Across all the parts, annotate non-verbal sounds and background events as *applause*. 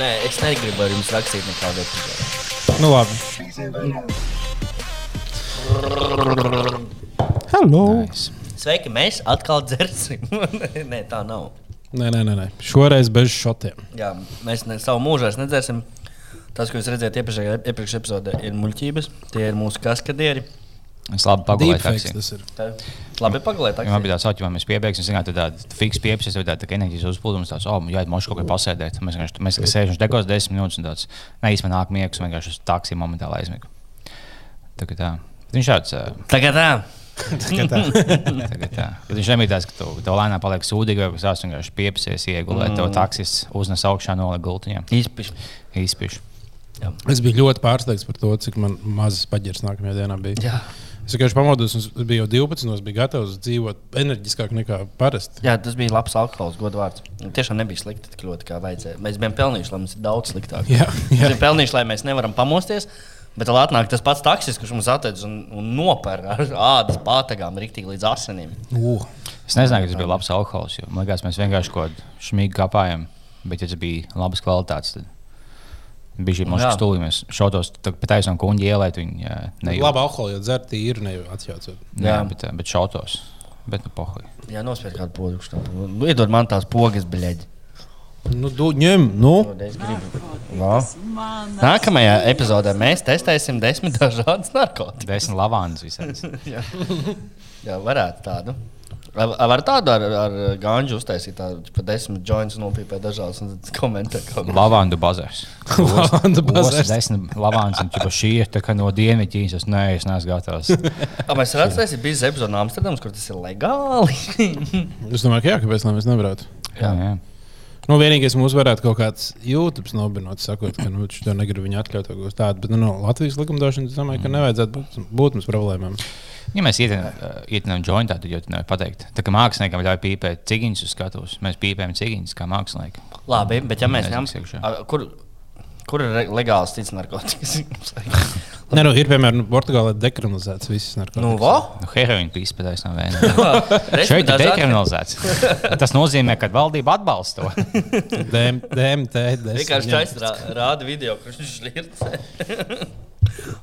Nē, es negribu ar jums rakstīt nekādu epizodu. Nu, labi. Hello! Nice. Sveiki, mēs atkal dzersim. *laughs* Nē, tā nav. Nē, nē, nē, nē. Šoreiz bez šotiem. Jā, mēs ne, savu mūžu vairs nedzersim. Tas, ko jūs redzējāt iepriekšējā iepriekš epizodē, ir muļķības. Tie ir mūsu kaskadieri. Es labi pagulēju. Tas. Tā, labi, pagulēt. Ja man bija tāds ka mēs piebeigsim, zināt, tāda fiksa pieeja, jau tāda tā enerģijas uzplūdums, tāds, oh, jā, mums kaut kā pasēdēt. Mēs vienkārši mēs sēžam dekos desmit minūtes un tāds, ne īstenībā nāk miegs, un vienkārši uz taksī momentāli aizmiegu. Tā kā tā. Viņš šāds. ā, Tagad tā. Tagad tā. *laughs* Kad *laughs* viņš nemītās, ka tu, tev lēnām paliek sūdīgi, vai kas vienkārši piepsies, iegulēt, mm. tev taksis uznes augšā no gultiņiem. Īspiši. Īspiši. Es biju ļoti pārsteigts par to, cik man mazas paģiras nākamajā dienā bija. Jā. Es vienkārši pamodos, un es biju jau 12, es biju gatavs dzīvot enerģiskāk nekā parasti. Jā, tas bija labs alkohols, godvārds. Tiešām nebija slikti tik ļoti, kā vajadzēja. Mēs bijām pelnījuši, lai mums ir daudz sliktāk. Jā, Mēs jā. bijām pelnījuši, lai mēs nevaram pamosties. Bet vēl atnāk tas pats taksis, kurš mums atvedz un, un nopēr ar ādas pātagām rīktīgi līdz asinīm. Uh, Es nezināju, ka tas bija labs alkohols. jo Man liekas, mēs vienkārši kaut ko šmīgi kāpājam. Bet, ja tas bija labas kvalitātes, tad bija šī Jā. monēta stūlī. Mēs šautos pa taisnām kuņģi ielēt. Viņi nejūt. labi, alkoholu jau dzert īri, ne jau atjaucot. Jā, Jā. bet, ā, bet šautos. Bet, nu, pohuj. Jā, nospēr kādu pogu. Nu, iedod man tās pogas, bļaigi. Nu, du, ņem, nu. Es gribu. Vā. Nākamajā epizodē mēs testēsim desmit dažādas narkotikas. Desmit lavānas visādas. *laughs* Jā, varētu tādu. Var tādu ar, ar gāņu uztaisīt, tādu pa desmit joints nopīpēt dažādas un komentēt kaut ko. Lavandu bazars. *laughs* Lavandu bazars. Desmit lavāns, un ķipa šī ir tā kā no Dienvidķīnas. Nē, es neesmu gatavs. *laughs* A, Mēs redzam, tas ir bijis epizode no Amsterdamas, kur tas ir legāli. *laughs* Es domāju, ka jā, kāpēc lai mēs nevarētu. jā, jā. Nu, vienīgais mums varētu kaut kāds YouTube nobinot, sakot, ka nu, viņš to negrib viņa atļaut kaut ko tādu. Bet nu, no Latvijas likumdošanas es domāju, ka nevajadzētu būt, būt mums problēmām. Ja mēs ietinām jointā, tad jau nevar pateikt. Tā kā māksliniekam ļauj pīpēt cigiņus uz skatuves, mēs pīpējam cigiņus kā mākslinieki. Labi, bet ja mēs ņemam, kur, kur ir legāls cits narkotikas? *laughs* Nē, nu, ir piemēram, Portugālē dekriminalizēts visas narkotikas. nu? Nu, Heroīna pīpētais no vēja. *laughs* Reiz Šeit ir dekriminalizēts. Tas nozīmē, ka valdība atbalsta to. *laughs* DM, DMT. Vienkārši taisa rā, rāda video, kurš viņš ir. *laughs*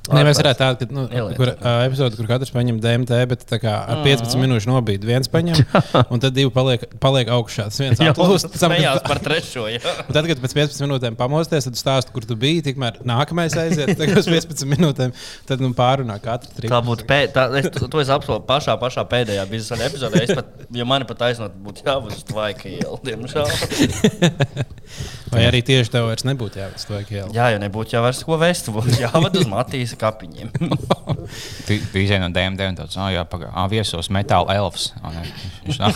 Nē, mēs varētu tādu, nu, kur, uh, epizode, kur katrs paņem DMT, bet tā kā ar 15 minūšu nobīdi viens paņem, un tad divi paliek, paliek augšā. Tas viens atlūst, Tas kad, par trešo. tad, kad pēc 15 minūtēm pamosties, tad stāst, kur tu biji. Tikmēr nākamais aiziet, tagad uz 15 minūtēm, tad nu, pārunā katru Tā triku. būtu pēdējā. To, to es apsolu pašā, pašā pēdējā biznesa epizodē. Es pat, ja mani pat aizsnot, būtu jābūt uz tvaika ielu. Diemžēl. *laughs* Vai arī tieši tev vairs nebūtu jāveic to ielu. Jā, ja nebūtu jau vairs ko vēst, būtu jāved uz Matīsa kapiņiem. *laughs* Izēji no DMD un tāds, ah, jā, pagaidi, ah, viesos metāla elfs. Viņš nav.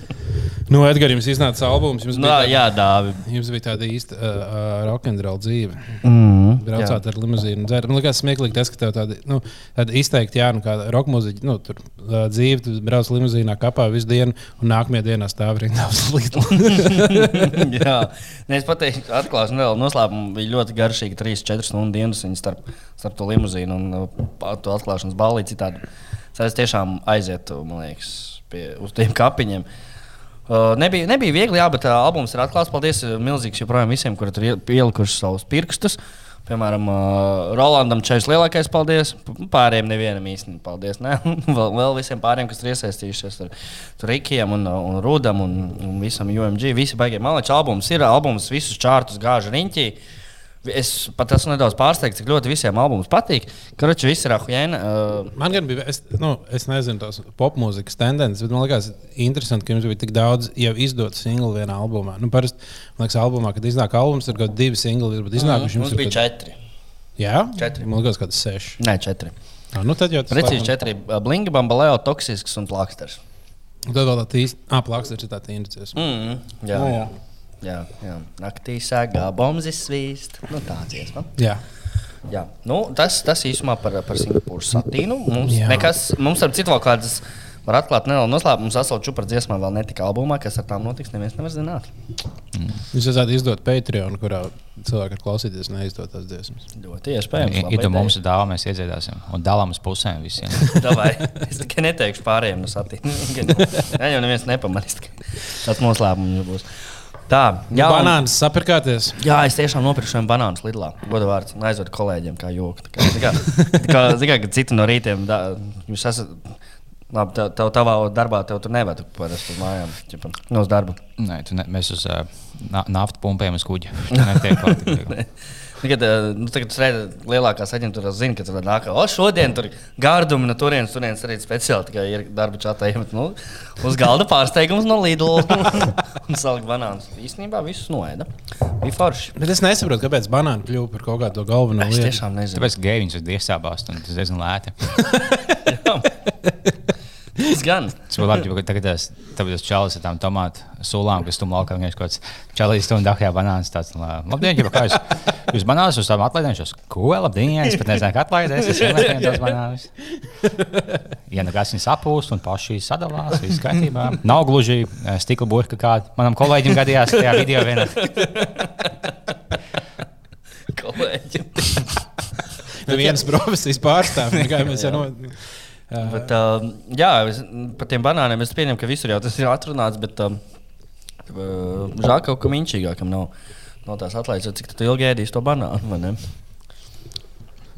*laughs* Nu, Edgars, jums iznāca albums. Jums Nā, bija, tāda, jā, dāvi. jums bija tāda īsta uh, uh, rock'n'roll dzīve. Mm, Braucāt ar limuzīnu. dzērt. Man liekas, smieklīgi tas, ka tev tāda, nu, tāda izteikti, jā, nu, kā roka mūziķa, nu, tur uh, dzīve, tu brauc limuzīnā kapā visu dienu, un nākamajā dienā stāv rindā uz slīdu. *laughs* Jā, Nē, es pateikšu, atklāšu vēl noslēpumu. Bija ļoti garšīgi 3-4 stundu dienas starp, starp to limuzīnu un uh, to atklāšanas balīti. Citādi. Es tiešām aizietu, man liekas, pie, uz tiem kapiņiem. Uh, nebija, nebija viegli, jā, bet uh, albums ir atklāts. Paldies uh, milzīgs joprojām visiem, kuri tur ie- ielikuši savus pirkstus. Piemēram, uh, Rolandam Čēlis lielākais paldies. Pārējiem nevienam īstenībā paldies. Ne? *laughs* vēl, vēl visiem pārējiem, kas ir iesaistījušies. Tur, tur Rikijam un, uh, un Rudam un, un visam UMG. Visi beigie malečs albums ir. Albums visus čārtus gāža riņķī. Es pat esmu nedaudz pārsteigts, cik ļoti visiem albums patīk. Kruči, viss ir ahujēna. Uh, Man gan bija, es, nu, es nezinu tos popmūzikas tendences, bet man liekas, interesanti, ka jums bija tik daudz jau izdotu singlu vienā albumā. Nu, parasti, man liekas, albumā, kad iznāk albums, ir kaut kādi divi singli, bet iznākuši mums ir bija kaut- četri. Jā, četri. Man liekas, kāds seši. Nē, četri. Ah, nu, tad jau tas Precīzi laikam- četri. Blinga, Bambaleo, Toksisks un Plaksters. Un Tad vēl tā īsti, ah, plaksters ir tā tīnīties. Mm, jā, Nu, jā. jā, jā. Naktī sēgā bombas svīst. Nu, tā dziesma. Jā. Jā. Nu, tas, tas īsumā par, par Singapūras satīnu. Mums, Jā. nekas, mums ar citu vēl kādas var atklāt nelielu noslēpumu. Mums asauču čupra dziesmā vēl netika albumā, kas ar tām notiks. Neviens nevar zināt. Jūs esat izdot Patreon, kurā cilvēki ir klausīties neizdotas dziesmas. Ļoti iespējams. Ja, tu mums ir dāvā, mēs iedziedāsim un dalām uz pusēm visiem. *laughs* Davai. es tikai neteikšu pārējiem no satīm. *laughs* Jā, jau neviens nepamanīs, ka tas noslēpums būs. Tā, jā, un- Banāns sapirkāties. Jā, es tiešām nopirku šiem banānus Lidlā. Godu vārds, aizvedu kolēģiem kā joku. Tā kā, tā kā, tā kā, tā kā ka citi no rītiem, da, jūs esat, labi, tev, tev tavā darbā, tev tur nevajag parasti uz mājām, ķipa, no uz darbu. Nē, tu ne, mēs uz uh, na- naftu pumpējam uz kuģa. *laughs* Tagad, eh, nu, tagad tas redzams, lielākās aģentūras zina, ka tur nāk, o, šodien tur gārdumi no turienes, turienes arī speciāli tikai ir darba čatā. iemet, Nu, uz galda pārsteigums no Lidl *laughs* un salikt banānus. Īstenībā visus noēda. Bija forši. Bet es nesaprotu, kāpēc banāni kļuva par kaut kādu galveno Es lietu. tiešām nezinu. Tāpēc gēviņš ir dievsābās, un tas diezgan lēti. *laughs* Tas gan. Tas būtu labi, ja tagad tas tāpēc čalis ar tām tomātu sulām, kas tam laukā vienkārši kaut kāds čalis stundu dahjā banāns. Tāds, un, labdien, jau kā jūs, jūs banāns uz tām atlaidēšos. Ko, labdien, es pat nezinu, kā atlaidēs, es vienmēr tos banānus. Ja nu kas viņas apūst un paši sadalās, viss kārtībā. Nav gluži eh, stikla burka, kā manam kolēģim gadījās tajā video vienā. Kolēģi. Nevienas profesijas pārstāvja. kā mēs jau no. Bet, uh, jā, es, par tiem banāniem es pieņemu, ka visur jau tas ir atrunāts. Bet uh, žēl, ka kaut kam inčīgākam nav, nav tās atlaides, cik tu ilgi ēdīsi to banānu. vai ne?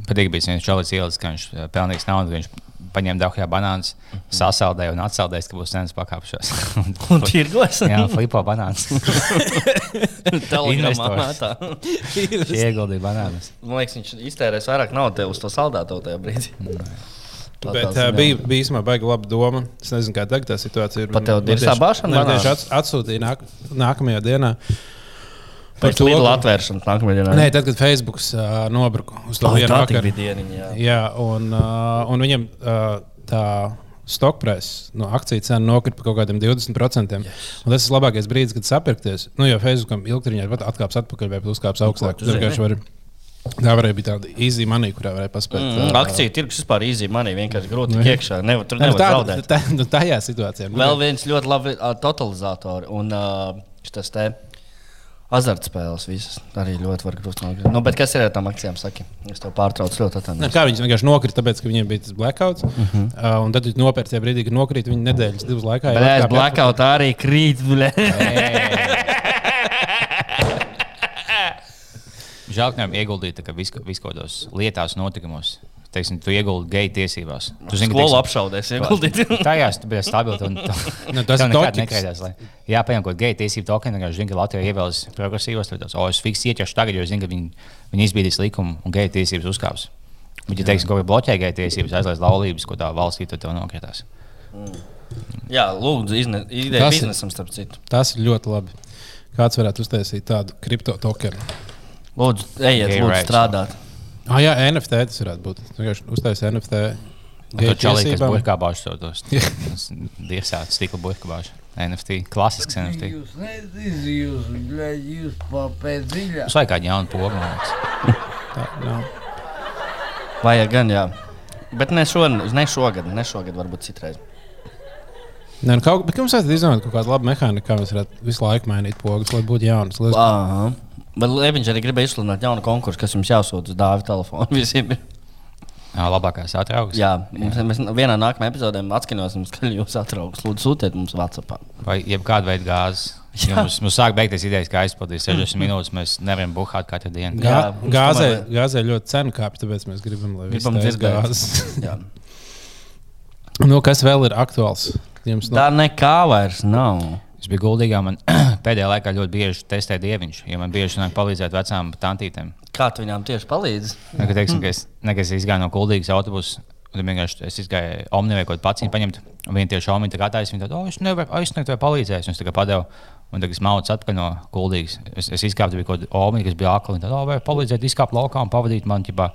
Patīk bija viens čalis ielas, ka viņš eh, pelnījis naudu. Viņš paņēma dahjā banānus, sasaldēja un atsaldēja, ka būs cenas pakāpšos. *laughs* Un tirgos. Jā, flipo *laughs* investors. tā. Viņš *laughs* ieguldīja banānus. Man liekas, viņš iztērēs vairāk naudas uz to saldēto tajā brīdī. Tā Bet tā uh, ziņā. bija, bija īstenībā baigi laba doma. Es nezinu, kā tagad tā situācija ir. Pat tev Man dirsā tieši- bāšana man tieši atsūtīja nāk, nākamajā dienā. Pēc to, Lidl ka- atvēršanas nākamajā dienā. Nē, tad, kad Facebook uh, nobruka uz to vienu vakaru. dieniņa. Jā. Jā, un, uh, un viņam uh, tā stokpresa, no akciju cena nokrita par kaut kādiem 20%. Yes. Un tas ir labākais brīdis, kad sapirkties. Nu, jo Facebookam ilgtermiņā var atkāpties atpakaļ vai pat uzkāpties augstāk. tu zini? Tur vienkārši var. Tā varēja būt tāda easy money, kurā varēja paspēt. Mm, ā, akciju tirgus vispār īzī manī vienkārši grūti Nu, tik jā. iekšā. Nevar, tur Nu, nevar tā, zaudēt. tā, nu, tajā situācijā. Nu, Vēl viens ļoti labi uh, totalizators un uh, šis te azartspēles visas arī ļoti var grūti nokrist. Nu, bet kas ir ar tām akcijām? Saki? Es tev pārtraucu ļoti Ne, atvainojos. kā viņi vienkārši nokrita, tāpēc, ka viņiem bija tas blackouts. Uh Mhm. -huh. uh, un tad viņi nopērca tajā brīdī, kad nokrita viņa nedēļas, divas laikā. Bet es blackout arī krīt. Žēl, ka nevaram ieguldīt visko, viskodos lietās, notikumos. Teiksim, tu ieguldi geju tiesībās. Tu zini, ka, Skolu apšaudēs, *laughs* ieguldīt. Tajās tu biji stabils. Nu, tas nekad nekādās, lai- Jā, piemēram, kaut geju tiesību tokenu. vienkārši Zinu, ka Latvijā ievēlas progresīvos. Tad tas, o, es fiks ieķeršu tagad, jo zinu, ka viņi, viņi izbīdīs likumu un geju tiesības uzkāps. Bet, ja teiksim, kaut kā bloķē geju tiesības, aizliedz laulības, ko tā valstī, tad tev nokritās. Jā, lūdzu, ideja biznesam starp citu. Tas ir ļoti labi. Kāds varētu uztaisīt tādu kripto tokenu? Lūdzu, ejiet, lūdzu, strādāt. Ah, jā, NFT tas varētu būt. Vienkārši uztaisīt NFT. Tur čalīgi, kas bāž to tos. Dievsāts stikla burkā bāž. NFT, klasisks NFT. Jūs nezinu, jūs, jūs papēt dziļāk. Mums vajag kādu jaunu pogu. *laughs* Tā, nav. Vajag gan, jā. Bet ne, šo, ne šogad, ne šogad, varbūt citreiz. Nē, nu, kaut, bet mums vajadzētu izdomāt kaut kādu labu mehāniku, kā mēs varētu visu laiku mainīt pogas, lai būtu jaunas. Lai... Bet Leviņš arī gribēja izsludināt jaunu konkursu, kas jums jāsūta uz dāviju telefonu. *laughs* Visiem ir. Jā, labākās atraugas. Jā, mums, mēs vienā nākamajā epizodē atskaņosim, ka jūs atraugas. Lūdzu, sūtiet mums WhatsApp. Vai jebkāda veida gāzes. *laughs* Ja mums, mums sāk beigties idejas, ka aizpildīs 60 *laughs* minūtes. Mēs nevaram buhāt katru dienu. Gā, Jā, gāzē, tomēr- gāzē ļoti cena kāpj, tāpēc mēs gribam, lai Gribam viss dzirdēt. gāzes. Jā. nu, kas vēl ir aktuāls? Jums Tā nekā vairs nav. Es biju guldīgā. Man *clears throat* pēdējā laikā ļoti bieži testēju dieviņš, jo man bieži nāk palīdzēt vecām tantītēm. Kā tu viņām tieši palīdzi? Ne, ka, teiksim, ka es, ne, ka es izgāju no guldīgas autobusa. un tad vienkārši Es izgāju Omni vai kaut kādu paciņu paņemt. un Viņa tieši Omni tā kā taisa. Viņa tāda, oh, es nevaru aizsniegt vai palīdzēt. Un Es kā padevu. Un tagad es maucu atpakaļ no guldīgas. Es, es izkāpu, bija kaut kāda Omni, kas bija akli. Tad, oh, vai palīdzēt izkāpt laukā un pavadīt man. Ķipā,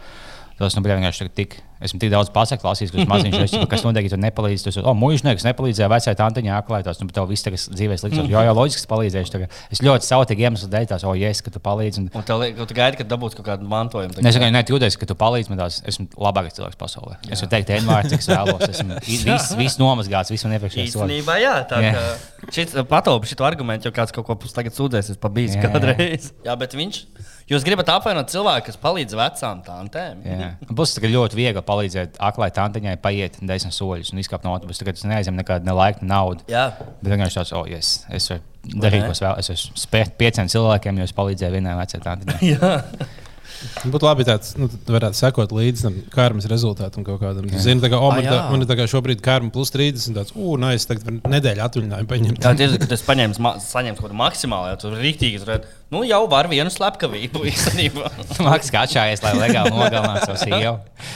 tas nu, bija vienkārši tik Esmu tik daudz pasaku lasījis, ka tas maziņš ir. Kas noteikti tur nepalīdz. Tas oh, mūžnieks nepalīdzēja vecai tantiņai aklētās. Nu, tev viss tagad dzīvēs liks. Jā, jā, loģiski, ka palīdzēšu. Tagad. Es ļoti sautīgi iemeslu dēļ tās, oh, yes, ka tu palīdzi. Un... Un tev liekas, ka tu gaidi, kad dabūs kaut kādu mantojumu. Es tikai nejūtos, ka tu palīdzi man tās. Esmu labākais cilvēks pasaulē. Es varu teikt, envārds, cik es vēlos. Esmu *laughs* viss, viss nomazgāts, viss man iepriekšējais. Īstenībā, jā, tā Jā. kā šis pataupa šo argumentu, jo kāds kaut ko tagad sūdzēsies pa bijis Jā, jā. kādreiz. *laughs* Jā, bet viņš, jūs gribat apvainot cilvēku, kas palīdz vecām tantēm. Jā. Būs tā, ka ļoti viegli palīdzēt aklai tantiņai paiet desmit soļus un izkāpt no autobusa. Tagad es neaizņemu nekādu ne laiku, ne naudu. Jā. Bet vienkārši tāds, oh, yes, es varu darīt, ko es vēlos. Es esmu spēt pieciem cilvēkiem, jo es palīdzēju vienai vecai tantiņai. *laughs* Jā. Būtu labi tāds, nu, tu varētu sekot līdzi tam kārmas rezultātam kaut kādam. Tu Zini, tā kā, oh, man, Ah, tā, man ir tā kā šobrīd kārma plus 30, un tāds, ugh, nē, es tagad nedēļu atvaļinājumu paņemt. Tā ir, kad es paņēmu, ma- saņēmu kaut ko maksimālu, jau tur rīktīgi. Tur, nu, jau var vienu slepkavību īstenībā. *laughs* Mākslinieks kā atšājies, lai legāli nogalinātu savu sievu.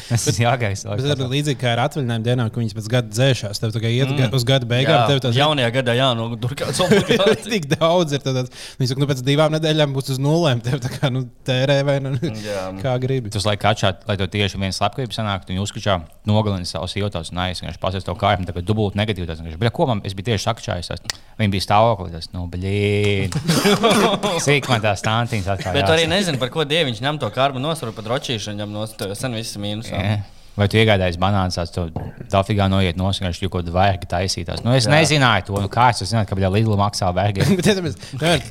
Tas ir jāgaisa. Tas ir līdzīgi kā ar atvaļinājumu dienām, ka viņas pēc gada dzēšās. Tev kā iet mm. uz gada beigām, Jā, tev tas jaunajā gadā, jā, nu, tur kāds obligāti. *laughs* tik daudz ir. Tad, viņi saka, nu, pēc divām nedēļām būs uz nulēm. Tev tā kā nu, tērē vai nu, *laughs* kā gribi. Tas laikam atšķiras, lai to tieši viens slepkavības sanāktu. Viņa uzskačā nogalina savus jūtas, un es vienkārši pasēju to kārtu, tā kā dubult negatīvi. Tas "Bļa, ko man, es biju tieši sakčājis. tas- Viņa bija stāvoklī, tas, nu, blīd. Cik man tā atkal. Bet tu arī nezini, par ko dievi viņš ņem to karbu nosvaru pat ročīšanu, ņem no stūra. Sen viss mīnus. Jā. Vai tu iegādājies banānu, tāds to dafīgā noiet nosakāšu, jo kaut kāda vērga taisītās. Nu, es Jā. Nezināju to, nu, kā es zināju, ka Lidla maksā nevar-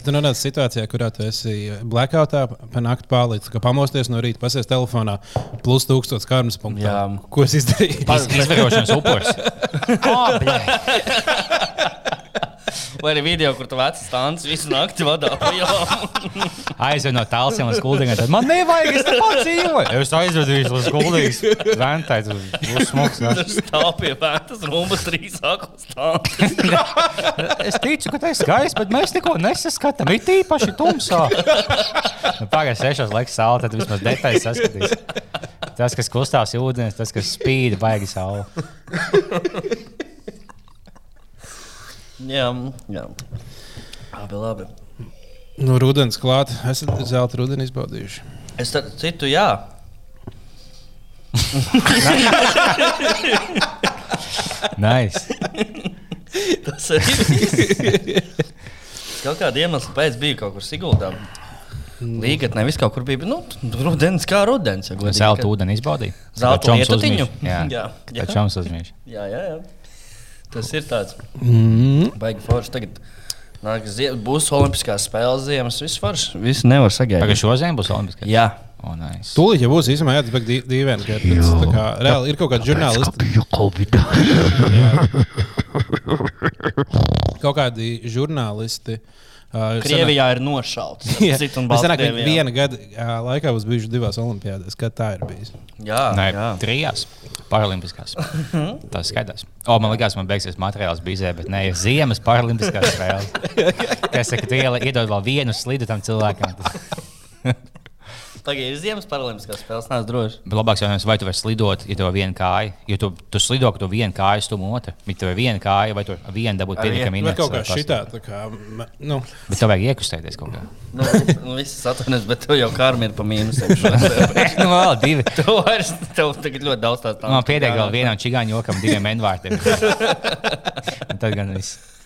*laughs* tu nonāc situācijā, kurā tu esi blackoutā, panākt pārlīdz, ka pamosties no rīta, pasies telefonā, plus tūkstoš kārmas punktu. Ko es izdarīju? Izvarošanas upurs. *laughs* Vai arī video, kur tu vecs stāsts visu nakti vadā pa ielām. *laughs* Aizvedu no tālsiem uz skuldīgiem. Tad man nevajag, es tāpat dzīvoju. *laughs* Es aizvedu viņus uz skuldīgas. Ventais, uz smuks. Tur stāv pie vētas rumbas trīs aklas stāsts. *laughs* Es ticu, ka tas ir skaisti, bet mēs neko nesaskatām. Ir tīpaši tumsā. Nu, Pagaidā sešos laiks saule, tad vismaz detaļas saskatīs. Tas, kas kustās ūdens, tas, kas spīd, baigi saule. Jā, jā. Labi, labi. No rudens klāt, esat zelta rudeni izbaudījuši. Es tad citu, jā. Nice. Tas ir. Kaut kāda iemesla pēc bija kaut kur Siguldā. Līgat nevis kaut kur bija. Nu, rudens kā rudens. Ja godīgi, Zelta ūdeni izbaudīja. Zelta lietutiņu? Jā, Jā. Jā, jā, jā. Tas ir tāds. Mm. Baigi forši. Tagad nāk, zie- būs Olimpiskās spēles ziemas. Viss forši. Viss nevar Tagad sagaidīt. šo ziemu būs Olimpiskais. Jā. O, nice. Tūlīt, ja būs īstenībā jāatzīst, ka dīvaini, pēc, tā kā, reāli ir kaut kādi žurnālisti. *laughs* Kaut kādi žurnālisti. Uh, Krievijā ir nošauts. *laughs* Jā, sanāk, ka Baltkrievijā. viena gada ā, laikā būs bijuši divās olimpiādēs. Kad tā ir bijis? Jā, Nē, jā. trijās paralimpiskās. Tas skaidrs. O, man liekas, man beigsies materiāls bizē, bet ne ir ziemas paralimpiskās spēles. Es saku, tu iedod vēl vienu slidu tam cilvēkam. *laughs* Tagad ir ziemas paralimpiskās spēles. Nē, droši. Bet labāks jautājums, vai tu vari slidot, ja tev ir viena kāja? Jo tu, tu slido, ka tu vienu kāju stum otru. Bet tev ir viena kāja, vai tu vienu dabūt pietiekami Vai kaut kā šitā, tā kā, nu? Bet tev vajag iekustēties kaut kā. Nu, nu, viss atvainojas, bet tu jau kārmi ir pa mīnusiem. *laughs* nu, vēl divi. *laughs* Tu vairs tev tagad ļoti daudz tādu Man pietiek vēl vienam čigāņu jokam, diviem envārtiem. *laughs* Tad gan viss.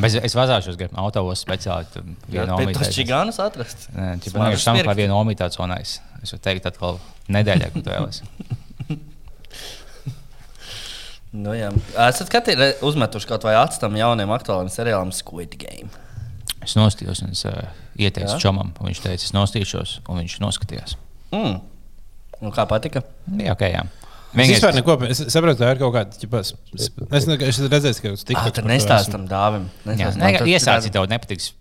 Bet es vazāšos ar autobusu speciāli. Bet taisīt. čigānus atrast. Nē, tas Smaržas ir samā kā viena omīte tāds onais. Es varu teikt, atkal nedēļā, ko tu vēlies. *laughs* Nu, jā. Esat katru uzmetuši kaut vai atstam jauniem aktuāliem seriālam Squid Game. Es nostījos un es uh, ieteicu Jā? čomam. Viņš teica, es nostīšos, un viņš noskatījās. Mm. Un kā patika? Jā, ok, jā. Es vispār neko, es saprotu, tā ir kaut kāda, sp- es, ne, es redzēju, ka tas tik Ah, tad nestāstam dāvim. Iesācis tev nepatiks.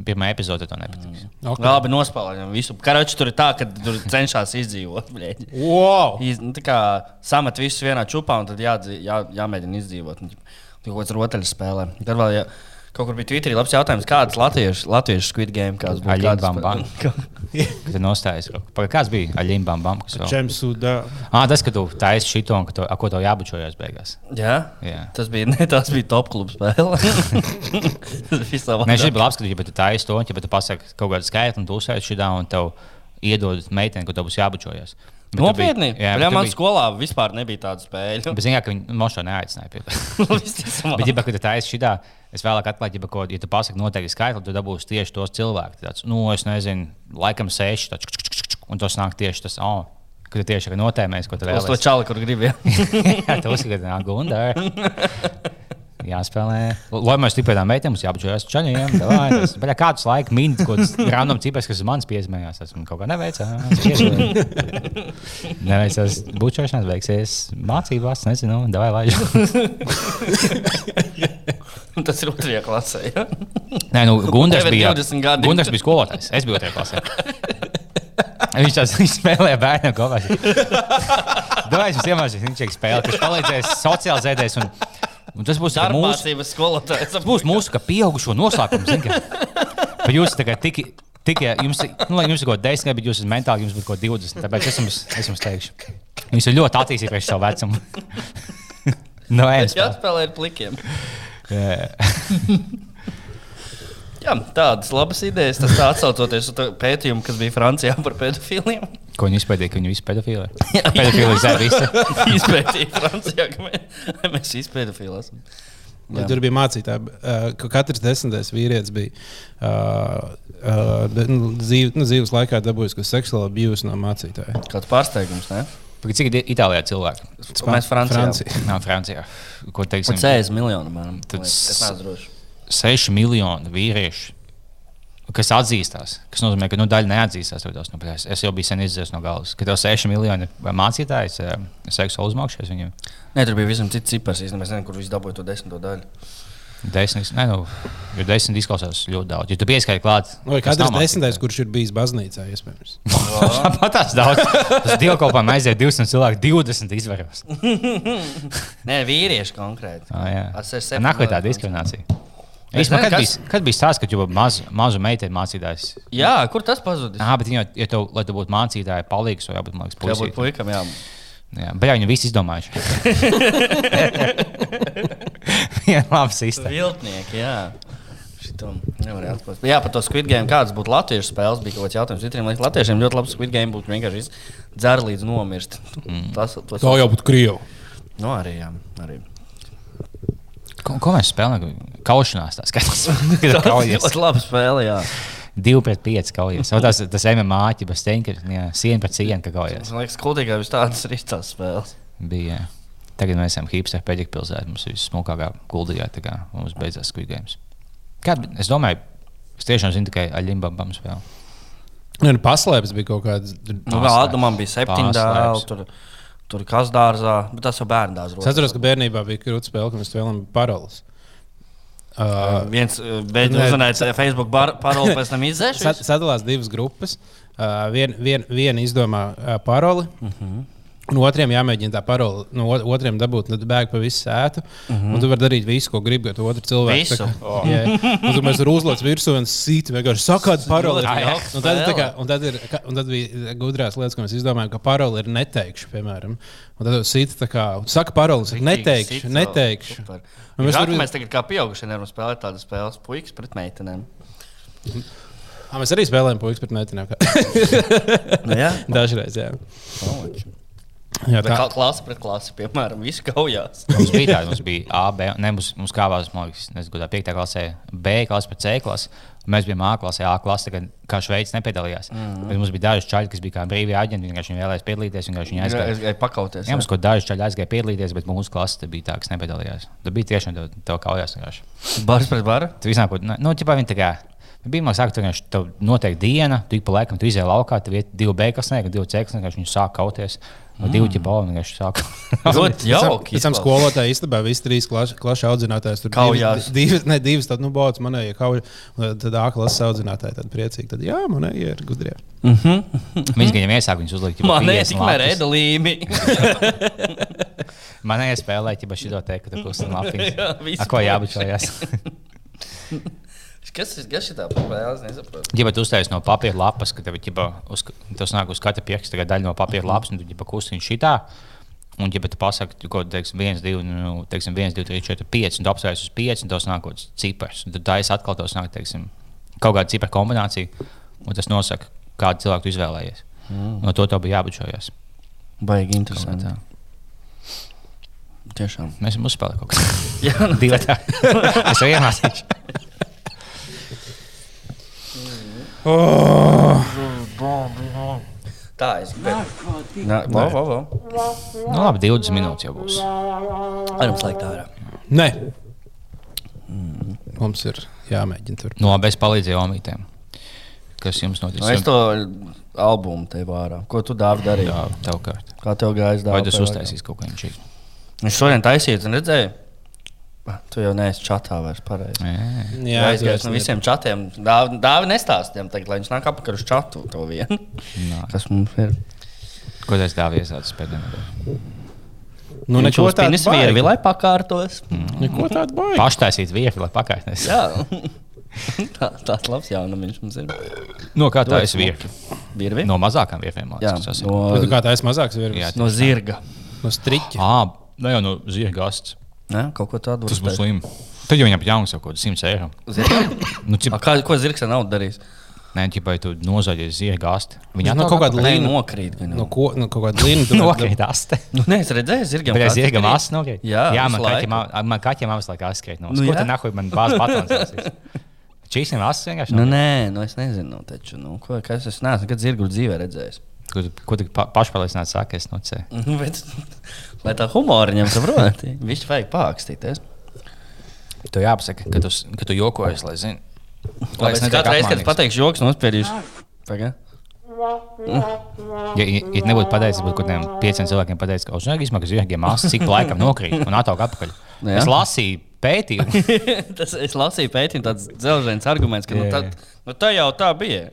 Pirmā epizode tev nepatiks. Okay. Labi, nospēlējam visu. Karači tur ir tā, ka tur cenšas izdzīvot. Wow! Iz, nu, tā kā samet visus vienā čūpā un tad jādzi, jā, jāmēģina izdzīvot. Un, Tur kaut kāds rotaļas spēlē. Tad vēl, ja kaut kur bija Twitterī labs jautājums, kādas latviešu, latviešu Squid Game kādas būtu? *laughs* Kad tu nostājies, kaut- kāds bija aļim bam bam? kas vēl? Čemsuda. Ah, tas, ka tu taisi šito un a, ko tev jābučojas beigās. Jā? Jā. Tas bija, ne, *laughs* tas bija top kluba spēle. *laughs* tas bija savā Nē, šis bija labs, ka ja tu taisi to, ja tu pasaki kaut kādu skaitli un tu uzsēdi šitā un tev iedod meiteni, ka tev būs jābučojas. Nopietni? jā, Jā, tu man biji- skolā vispār nebija tādu spēļu. Bet mērā, ka viņi mošā neaicināja tā. *laughs* Visticamāk. Bet, ja tu taisi šitā, es vēlāk atklāju, ko, ja tu pasaki noteikti skaitli, tad dabūsi tieši tos cilvēkus. Tāds, nu, es nezinu, laikam seši, tāds, čuk, čuk, čuk, un tas nāk tieši tas, oh, kad tu tieši notēmēs, ko tu Uz to vēlaties. čali, kur gribi. jā. *laughs* Jā, tu uzskati, ka nāk gunda. *laughs* Jāspēlē. Lai mēs stiprinātu meiteni, mums jāapģērbjas čaļiem. Baļā kādus laikus minēt, ko tas random cipars, kas uz manis piesmējās. Tas man kaut kā neveicās. *laughs* Neveicās bučošanās, veiksies mācībās, nezinu, davai laižu. Tas ir otrajā klasē. Ja? Nē, nu, Gunārs bija, 20 gadi. Gundars bija skolotājs. Es biju otrajā klasē. Viņš tās viņš spēlēja bērnu kopā. Domāju, viņš iemācījās, viņš ir spēlē, kas palīdzēs socializēties. Un, un tas būs kā mūsu, skolotājs. tas būs mūsu pieaugušo noslēpums. *laughs* ka Jūs tā kā tik. Tikai jums, nu, lai jums ir kaut kāda desmit, bet jūs esat mentāli, jums būtu kaut kāda 20. Tāpēc es jums, es jums teikšu, jūs esat ļoti attīstīti pēc savu vecumu. *laughs* no ēnas. Jā, spēlē ar plikiem. *laughs* Jā. Tādas labas idejas. Tas tā atsaucoties uz pētījumu, kas bija Francijā par pedofiliem. Ko viņi izpētīja, ka viņi visi pedofili? *laughs* Pedofili zē visi. *laughs* Izpētīja Francijā, ka mēs, *laughs* mēs visi pedofili esam. Ja tur bija mācītāji, ka katrs desmitais vīrietis bija uh, uh, dzīv, nu, dzīves laikā dabūjis seksuāli abuse no mācītāja. Kāds pārsteigums, ne? Pagaid, Cik ir Itālijā cilvēki? Mēs Francijā. Francija. Nav Francijā. Ko teiksim? Un 60 miljoni man. Tad Es s- neesmu drošs. 6 miljoni vīriešu, kas atzīstās. Tas nozīmē, ka nu, daļa neatzīstās. to tos, Nu, es, es jau biju sen izdzēsis no galvas, ka tev 6 miljoni mācītājs eh, seksuāli uzmākšies viņiem. Nē, tur bija visam cits cipars. Es nezinu, kur viņš dabūja to desmito daļu. Desmit, ne, nu, jo desmit izklausās ļoti daudz. Ja tu pieskaiti klāt, Vai kas katrs desmitais, kurš ir bijis baznīcā, iespējams. *laughs* mācītājs. Pat tās daudz. Tas dievkalpojumā aiziet 200 cilvēku, 20 izvaros. *laughs* Nē, vīrieši konkrēti. Ah, jā. Ar 67 Nāk, tā miljonu. diskriminācija. Nezinu, kad, kas- bija, kad bija stāsts, ka jau mazu, mazu meiteni mācītājs? Jā, kur tas pazudis? Jā, bet viņa, ja tev, lai tu būtu mācītāja, palīgs, vai jābūt, man liekas, Jā, būt puisītim. puikam, jā. Jā, bet jā, viņi visi izdomājuši. *laughs* Viena laba sistēma. Viltnieki, jā. Šito nevarēja atklāt. Jā, par to Squid Game. Kādas būtu latviešu spēles? Bija kaut kāds jautājums. Citiem liekas, latviešiem ļoti labs Squid Game būtu vienkārši dzērt līdz nomirst. Mm. Tas, tas Tā jau būtu krievi. Nu, arī, jā. Arī. Ko, ko mēs spēlējam? Kaušanās tā skatās. Kad *laughs* Tas kaujas. ļoti labi spēlē, jā. Divi pret pieci kaujas. O, Tas, tas MMA ķipa stenkers, jā, siena pret sienu, ka kaujas. Man liekas, kultīgāk vis tādas ir tās spēles. Bija. Tagad mēs esam hipster pēdējā pilsētā. Mums ir guldījā. tā kā Mums beidzās Squid Games. Kād, es domāju, es tiešām zinu tikai Aļimbam spēli. Nu, paslēpts bija kaut kāds. Nu, man bija septiņi dēli. Tur, tur kas dārzā, bet tas jau bērnu dārzā. Es atceros, ka bērnībā bija krūtis spēle, ka mēs spēlējām paroles. Uh, Viens Nē, uzzināt Facebook paroli, pēc tam izdzēš. Sad- Sadalās divas grupas. Uh, Viena vien, vien izdomā uh, paroli. Uh Mhm. -huh. Un otriem jāmēģina tā parole, no ot- otriem dabūt, tad bēg pa visu sētu. Uh -huh. Un tu vari darīt visu, ko gribi, jo otrs cilvēks Mhm. Visu? Oh. Jā, un tur mēs tur uzlādām virsū un sīti vienkārši sakāt paroli. Jauka Un tad, tā kā, un, tad ir, ka- un tad bija gudrās lietas, ko mēs izdomājām, ka paroli ir neteikšu, piemēram. Un tad sīti tā kā saka paroli, saka neteikšu, neteikšu. Un Mēs, mēs tur... mēs tagad kā pieaugušie nevaram spēlēt tādas spēles, puikas pret meitenēm. Ā, Mēs arī spēlējam puikas pret meitenēm. *laughs* Nu, jā, Dažreiz, jā. Malači. Jā tā, kā klase pret klasi, piemēram, visi kaujās. *laughs* Mums bija tāda, mums bija A, B, ne, mums, mums kāvās, man liekas, nezinu, kādā 5. klasē, B klase pret C klasi. Mēs bijām A klasē, A klasē, kad kā Šveice nepiedalījās. Mm -hmm. Bet mums bija daži čaļi, kas bija kā brīvie aģenti, vienkārši viņi vēlējās piedalīties, vienkārši viņi aizgāja. Es gāju pakauties. Jā, mums kaut daži čaļi aizgāja piedalīties, bet mūsu klase bija tā, kas nepiedalījās. Tur bija tiešām tev, tev kaujās. vienkārši. Bars pret baru. Tu visām, ko, nu, ķipā, viņi tā kā. Bija man saka, ka tev noteikti diena, tu ik pa laikam tu izēji laukā, tu iet divu beigas, ne, divu cēklas, vienkārši viņi sāk kauties. No divu ķipā, vienkārši sāk. *laughs* Ļoti jauki. Pēc tam skolotāji istabā visi trīs klašu, klašu audzinātājs tur Kaujās. divas, divas, ne, divas tad, nu, baudas manējie kauja. Tad A klases audzinātāji tad priecīgi. Tad, jā, manējie ir gudrie. *laughs* Viņš viņam iesāk, viņus uzlikt. Man nē, tikmēr ēda līmi. *laughs* Man neiespēlēja, ja šī te ka tu kusini lapiņas. Ko jābučojas? Kas ir kas šitā spēlē? Es nesaprotu. Ja tu uztaisīsi no papīra lapas, ka tev ir tas nāk uz katra pieksta tagad daļa no papīra lapas, un tu ģipa kustini šitā. Un, ja tu pasaki, kaut kādā 1, 2, nu, teiksim, 1, 2, 3, 4, 5, un tu apstājies uz 5, un tas nāk kaut kāds cipars. Un Tad tā es atkal tos nāk, teiksim, kaut kāda cipara kombinācija, un tas nosaka, kādu cilvēku tu izvēlējies. Mm. No to tev bija jābučojas. Baigi interesanti. tā. Tiešām. Mēs esam uzspēlējuši kaut *laughs* ko Jā, nu, tādu. Divi tā. *laughs* Es jau iemācījos. *laughs* tā es gribēju. Nā, vo, vo, vo. Nu, labi, 20 minūtes jau būs. Varam slēgt ārā. Nē. Mums ir jāmēģina tur. No bez palīdzēja omītēm. Kas jums notic? Nu, es to albumu tev ārā. Ko tu dāvi darīji? Jā, tev kārt. Kā tev gājas Vai dāvā? tu uztaisīsi kaut ko? Viņš šodien taisīja, un redzēja. Tu jau neesi čatā vairs pareizi. Jā, aizgājis no visiem čatiem. Dāvi, dāvi nestāstījām, tagad, lai viņš nāk apakaļ uz čatu to vienu. Nā. Kas mums ir? Ko tas dāvā iesācis pēdējā? Nu, neko tādu vievi, lai pakārtos. Neko tādu baigi. Paštaisīt vietu, lai pakāpties. Jā. *laughs* Tā, tāds labs jaunums mums ir. No kā tā Tu ir esi vietu? Birvi? No mazākām vietām. Jā, No... no, Kā tā ir mazāks Jā, vīrs? no zirga. No striķa. Ah, ne jau no zirga gasts. Ne? Kaut ko tādu Tas būs uztaisīt. slim. Tad jau viņam jauns jau kaut kāds 100 eiro. Nu, cip, A, Kā, ko zirgs ar naudu darīs? nē, ķipai tu nozaļies zirga gasti. Viņa no kaut kāda līnija. nokrīt. gan No, ko, no kaut kāda līnija. *laughs* Nokrīt aste. Nu, nē, es redzēju, zirgam. Bet krīt. masu nokrīt. Jā, jā man kaķiem, man kaķiem visu laiku askrīt. No, Nu, nu, ko tad nahuj man bāzes patons? Čīsiem asis vienkārši. Nu, nē, nu, es nezinu. Taču, nu, ko, kas es neesmu nekad zirgu dzīvē redzējis. Ko ko tu pa, pašpārliecināti saki, es nocēju. Nu, Bet, lai tā humora ņemtu, saproti, viņš vajag pākstīties. Tu jāpasaka, ka tu, ka tu jokojies, lai zinātu. Lai es katru reizi, kad pateikšu joks, nospiedīšu. Pagaid. Ja, ja, ja nebūtu pateicis, būtu kaut kādiem pieciem cilvēkiem pateicis, ka uzmanīgi izmaksā zirgiem māsas, cik laikam nokrīt un atauga atpakaļ. *laughs* Nu, jā. Es lasīju pētījumu. *laughs* Tas, es lasīju pētījumu, tāds dzelzceļa arguments, ka nu, tad, nu, tā jau tā bija.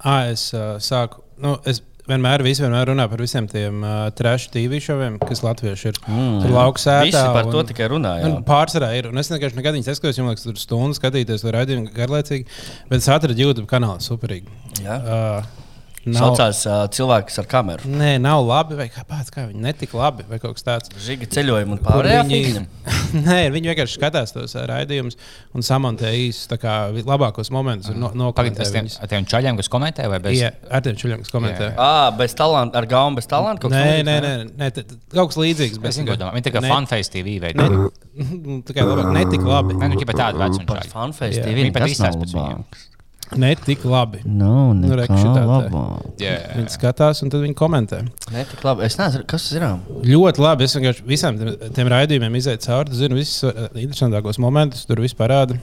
À, es uh, sāku. Nu, es vienmēr, visi vienmēr runā par visiem tiem uh, trash TV šoviem, kas latvieši ir. Mm, tur lauks Visi sētā. par to tikai runā. jā. Un pārsvarā ir. Un es vienkārši nekad viņas neskatījos, jo man liekas, tur stundu skatīties, vai raidījumu garlaicīgi. Bet es atradu YouTube kanālu superīgi. Jā. Uh, nav, Saucās uh, cilvēks ar kameru. nē, nav labi, vai kāpēc kā viņi netika labi, vai kaut kas tāds. Žiga ceļojumu un pārējā viņi, *laughs* nē, viņi vienkārši skatās tos raidījumus un samontē īsti tā kā vi- labākos momentus. un No, no Pagaid, es tiem, ar tiem čaļiem, kas komentē, vai bez? Jā, ar tiem čuļiem, kas komentē. Jā. Ah, bez talanta, ar gaumu, bez talanta. Nē, nē, ne? nē, nē t- kaut kas līdzīgs. Domā. Viņi tā kā fanface TV *laughs* veidā. Tā kā labāk, ne tik labi. Nē, nu, tāda vecuma fanfēs Jā. TV. Viņi pat nav pēc viņiem. Ne tik labi. Nav Nu, re, nekā šitā te. labāk. Jā, Viņi skatās, un tad viņi komentē. Ne tik labi. Es nezinu, kas tas ir. Ļoti labi. Es vienkārši visiem tiem, tiem raidījumiem izēju cauri. Zinu visus uh, interesantākos momentus, tur viss parāda.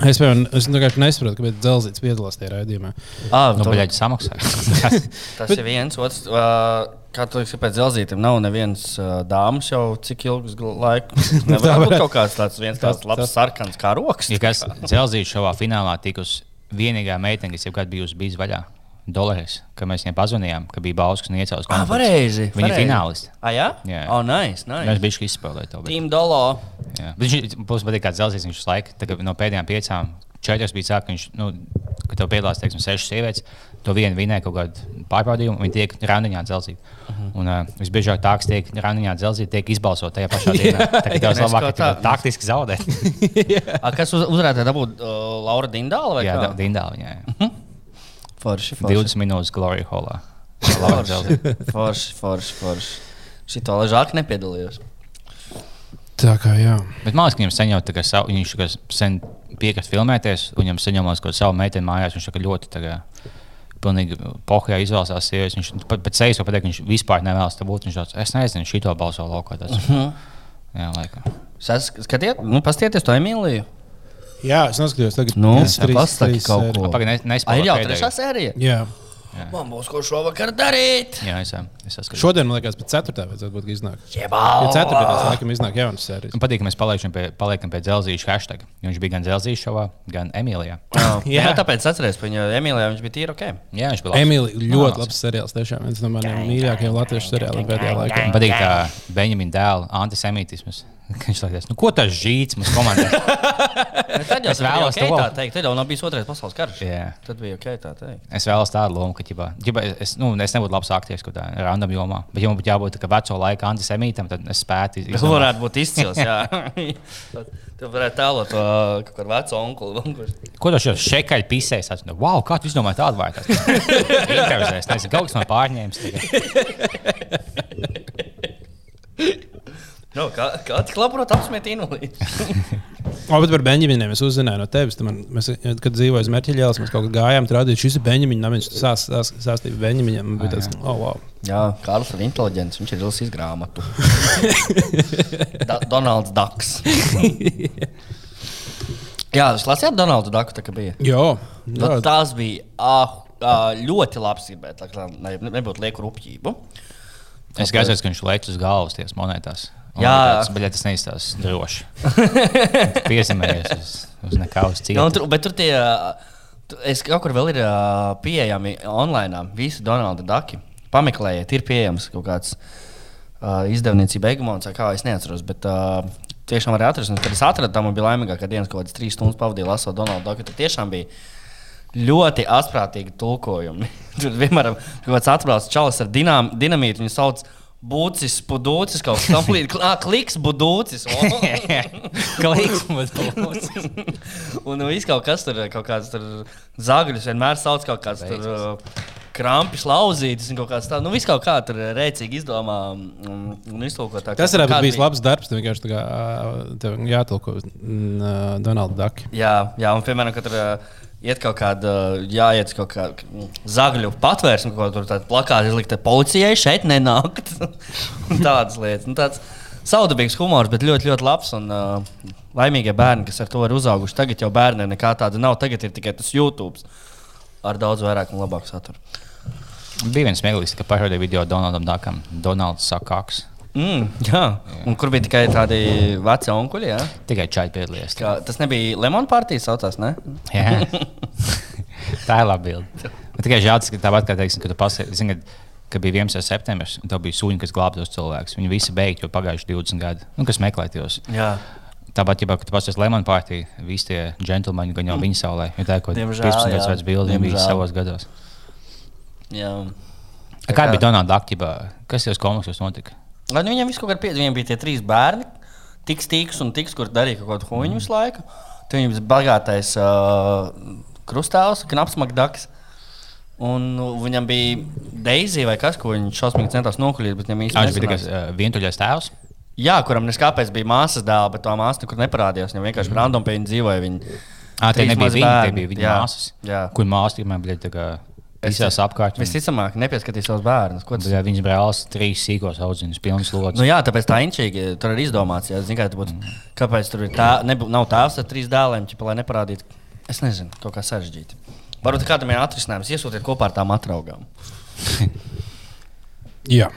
Es, piemēram, es vienkārši nesaprotu, kāpēc dzelzīts piedalās tajā raidījumā. Ah, Nu, to- baļķi samaksāja. *laughs* Tas ir viens. Otrs, uh, kā tu teici, pēc dzelzītiem nav nevienas uh, dāmas jau cik ilgus gl- laiku. *laughs* Nevar būt kaut kāds tāds viens tāds labs sarkans kā rokas. Ja kas dzelzīšu šovā finālā tikusi vienīgā meitene, kas jebkad bijusi bijis vaļā. Dolārs, kad mēs viņai pazvanījām, ka bija balss, kas niecās. Ah, pareizi. Viņa ir pareizi. finālists. Ah, jā? Jā. Oh, nice, Mēs nice. bijām izspēlēti to. Bet, Team Dolo. jā. bet viņš būs patīk, kā dzelzīs viņš laiku. Tagad no pēdējām piecām, četras bija sāk, ka viņš, nu, ka tev piedalās, teiksim, sešas sievietes. To vienu vinēja kaut kādu pārbaudījumu, viņi tiek randiņā dzelzīt. Uh Mhm. -huh. Un uh, visbiežāk tā, kas tiek randiņā dzelzīt, tiek izbalsot tajā pašā *laughs* dienā. Tā kā tev labāk tā, taktiski zaudēt. *laughs* *laughs* A, kas uz, uzvarēja dabūt uh, Laura Dindāla vai jā, kā? Dindāli, jā. jā. Forši, forši. 20 minūtes Glory Hallā. Forši, forši. forši. Šito ležāk nepiedalījos. Tā kā jā. Bet man liekas, ka viņam tā kā savu, viņš sen piekrist filmēties, un viņam jau kaut savu meiteni mājās. Viņš ļoti tā kā pilnīgi pohajā izvēlējās sievietes. Viņš pat pēc sejas jau pateica, ka viņš vispār nevēlas tā būt. Viņš tāds, es nezinu, šito balso laukā. Tas. Jā, laikam. Skatiet, nu, pastieties to Emīliju. Jā, es noskatījos, tagad Nu, trīs- pasaki trīs kaut ko. Pagaid, ne, nespēju. ir jau trešā sērija. Jā. Man būs ko šovakar darīt. Jā, es, es saskatu. Šodien, man liekas, pēc ceturtā vajadzētu būt, ka iznāk. Jebā! Ja ceturtdienās, laikam, iznāk jaunas sērijas. Man patīk, ka mēs paliekam pie, paliekam pie dzelzīša hashtag. jo Viņš bija gan dzelzīša šovā, gan Emīlijā. Jā, *laughs* Jā. jā. tāpēc atceries, ka viņa Emīlijā viņš bija tīri ok. Jā, viņš bija labs. Emīlija ļoti Labs. labs seriāls. Tiešām viens no maniem mīļākajiem latviešu seriāliem pēdējā laikā. Man patīk tā Benjamina dēla antisemītisms. *laughs* Viņš liekas, nu, ko tas žīts mums komandā? *laughs* Nu, Tad jau Es vēlos to. tā teikt. Tad jau nav bijis otrais pasaules karš. Jā. Tad bija ok, tā teikt. Es vēlos tādu lomu, ka ģibā, ģibā, es, nu, es nebūtu labs aktieris kaut kādā random jomā. Bet, ja man būtu jābūt tā kā veco laiku antisemītam, tad es spētu Tas varētu būt izcils. Jā, *laughs* tu varētu tēlot to kaut kādu vecu onkuli. Ko tas šis šekaļi pisēs? Domāju, wow, kā tu izdomāji tādu vārdu? Improvizēs, nezinu, kaut kas man pārņēmis. Tikai. Nu, kā kā tik labi prot apsmiet invalīdu? *laughs* O, bet par Benjaminiem es uzzināju no tevis. Man, mēs, kad dzīvojām Zmerķiļās, mēs kaut kā gājām, tur rādījām, šis ir Benjamins. Viņš sās, sās, sāstīja Benjaminam. Bija tāds, oh, wow. Jā, Kārlis ir inteliģents. Viņš ir izlasījis grāmatu. *laughs* da Donalds Daks. Jā, jūs lasījāt Donaldu Daku, tā kā bija. Jā, Nu, jā. tas bija ah, ah, ļoti labs, lai ne, nebūtu lieku rupjību. Es gaisu, ka viņš lēč uz galvas tās monētās. Jā. tāds, Bet tas neizstāsta droši. *laughs* Piezīmējies uz, uz nekā uz Jā, un citu. tur, bet tur tie, es kaut kur vēl ir pieejami online. Visi Donalda Daki. Pameklējiet, ir pieejams kaut kāds uh, izdevniecība, Egmonts, kā es neatceros. Bet, uh, Tiešām var atrast, un kad es atradu, tam bija laimīgākā diena, kaut kādas trīs stundas pavadīju lasot Donaldu Daku. Tad tiešām bija ļoti asprātīgi tulkojumi. *laughs* Tur vienmēr kaut kāds atbraucis čalis ar dinām, dinamītu. Viņu sauc Būcis, Budūcis, kaut kas tamlīdzīgs. *laughs* Kliks, Budūcis. *laughs* Kliks, budūcis. *laughs* Un viss kaut kas tur, kaut kāds tur zagļus vienmēr sauc kaut kāds tur. uh, Krampis, lauzītis un kaut kāds tāds. Nu, viss kaut kā tur rēcīgi izdomā un, un iztulko tā. Tas varētu būt bijis bija- labs darbs. Tev vienkārši tā kā tev jātulko mm, Donalda Daka. Jā, jā, un piemēram, kad tur iet kaut kāda, jāiet kaut kāda mm, zagļu patvērsme, ko tur tāda plakāta izlikta policijai, šeit nenākt. *laughs* Tādas lietas. Nu, tāds saudabīgs humors, bet ļoti, ļoti labs. Un, uh, laimīgie bērni, kas ar to ir uzauguši. Tagad jau bērniem nekā tāda nav. Tagad ir tikai tas YouTube ar daudz vairāk un labāku saturu. Bija viens smieklīgs, ka parodija video Donaldam Dakam. Donalds saka, kaks. Mm, jā. un kur bija tikai tādi veci onkuļi? Jā? Tikai čaļi piedalījās. Kā, tas nebija Lemon Partijas saucās, ne? Jā. *laughs* Tā ir laba bilde. Man tikai žēl, ka tāpat kā teiksim, ka tu pasaki, kad bija 11. septembris, un tev bija suņi, kas glābj tos cilvēkus. Viņi visi beigti jau pagājuši 20 gadi, nu, kas meklē tos. Jā. Tāpat, ja tu pasies Lemon Party, visi tie džentlmeņi gan jau viņa saulē, jo tā ir kaut kāda Diemžēl, 15 jā. gadus veca bilde, viņa bija savos gados. jā. A, Kā bija Donalda Aktīvā? Kas tajos komiksos notika? Lai nu viņam viss kaut kādā pieeja, viņam bija tie trīs bērni, tiks, tiks un tiks, kur darīja kaut kādu huņu visu laiku. Tad viņam bija bagātais uh, krustāvs, knaps makdaks. Un nu, viņam bija Deizija vai kas, ko viņš šausmīgi centās nokuļīt, bet viņam īstenībā bija tikai uh, vientuļais tēvs. Jā, kuram neskāpēc bija māsas dēls, bet tā māsa nekur neparādījās. Viņam vienkārši random pie viņa dzīvoja. Viņa Ah, tie nebija viņi, tie bija viņa Jā, māsas. Jā. Kur māsas tikmēr bija tā kā visās apkārt. un- Visticamāk, nepieskatīs savus bērnus. Ko tas Jā, Viņas brālis trīs sīkos audziņus, pilns lodziņš. Nu, jā, tāpēc tā inčīgi tur ir izdomāts. Jā, zin, kā, būtu, kāpēc tur ir tā, nebū, nav tēvs ar trīs dēliem, ķipa, lai neparādītu. Es nezinu, kaut kā sarežģīti. Varbūt kādam ir atrisinājums, iesūtiet kopā ar tām atraugām. *laughs* Jā.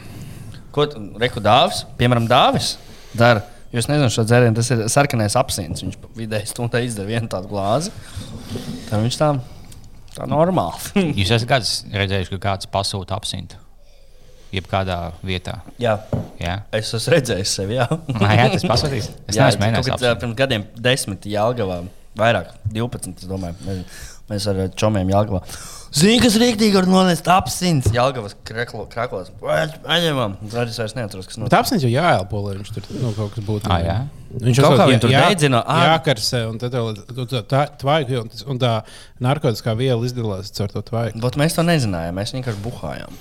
Ko reku dāvis, piemēram, dāvis dara? Jūs nezināt, šo dzērienu tas ir sarkanais apelsīns. Viņš vidēji stundā izdara vienu tādu glāzi. Tā viņš tā, tā normāli. *laughs* Jūs esat kāds redzējuši, ka kāds pasūta apsintu? Jebkādā vietā. jā, Jā, es esmu redzējis sevi. Jā, Nā, jā tas pasūtīs. *laughs* Es Jā, neesmu mēģinājis. kad, ā, pirms gadiem, desmit Jālgavā, vairāk, 12. Es domāju, mēs, ar čomiem Jālgavā. Zini, kas rīktīgi var nonest apelsīns Jālgavas kreklo- kraklos. Paņemam, tad es vairs neatceros, kas Bet notiek. apziņā jau jāelpo, lai viņš tur nu, kaut kas būtu. Ā, jā? Viņš Kaut kā tur deidzina, ā. Jākarsē, un tad tā tvaiku, un, tā narkotiskā viela izdalās caur to tvaiku. Bet mēs to nezinājām, mēs vienkārši buhājām.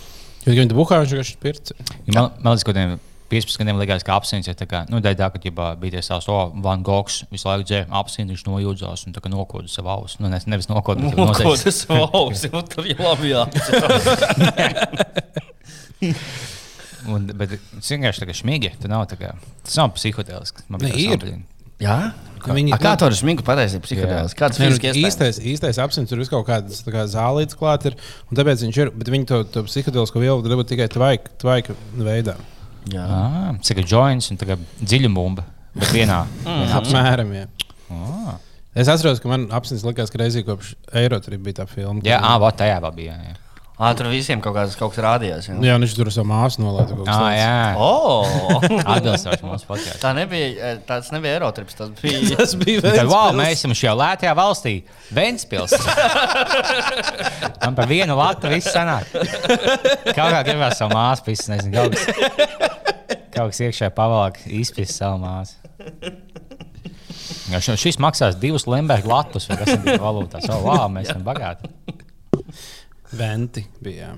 Jo viņi buhā, viņš vienkārši pirts. Man, liekas, ka tiem 15 gadiem likās, ka apelsīns ir tā kā, nu, tā, ka ģibā, bija tas savs, oh, Van Gogs visu laiku dzēra apelsīnu, viņš nojūdzās un tā kā nokoda savu ausu. Nu, ne, nevis nokoda, bet Ko nozēs. tas valsts jau tur ir labi jāatcerās. *laughs* Un, bet tas vienkārši tā kā šmīgi, tas nav tā kā, tas nav psihotēlisks. Man Ne, bija ir. Jā? Viņi- A, kā to ar šminku pateikt? Psihotēlis. Kāds Nē, nu, iespējas? īstais, īstais apziņas tur ir kaut kādas kā, zālītas klāt, ir, un tāpēc viņš ir. Bet viņi to, to psihotēlisko vielu dabūt tikai tvaika, tvaika veidā. Ah, tas ir joints un dziļa bumba, bet *laughs* vienā. vienā Apmēram. Jā. Ah. Es atceros, ka man apziņas likās, ka reizē kopš Eiro tur bija tā filma. Jā, ah, vot tajā vēl bija. Jā. Ā, tur visiem kaut kāds kaut kas rādījās. Jā. Jā, viņš tur savu māsu nolaida kaut Ah, jā, *laughs* Oh! atbilstoši mūsu podkāstam. Tā nebija, tāds nebija Eirotrips. Tas bija. *laughs* Tas bija Tad, wow, mēs esam šajā lētajā valstī, Ventspils. Man par vienu latu viss sanāk. Kaut kā gribās savu māsu pist, nezinu, kaut kas, iekšā pavalk izpist savu māsu. Ja šis maksās divus Lemberga latus, vai kas ir valūtā. So, wow, mēs esam bagāti. Venti bija.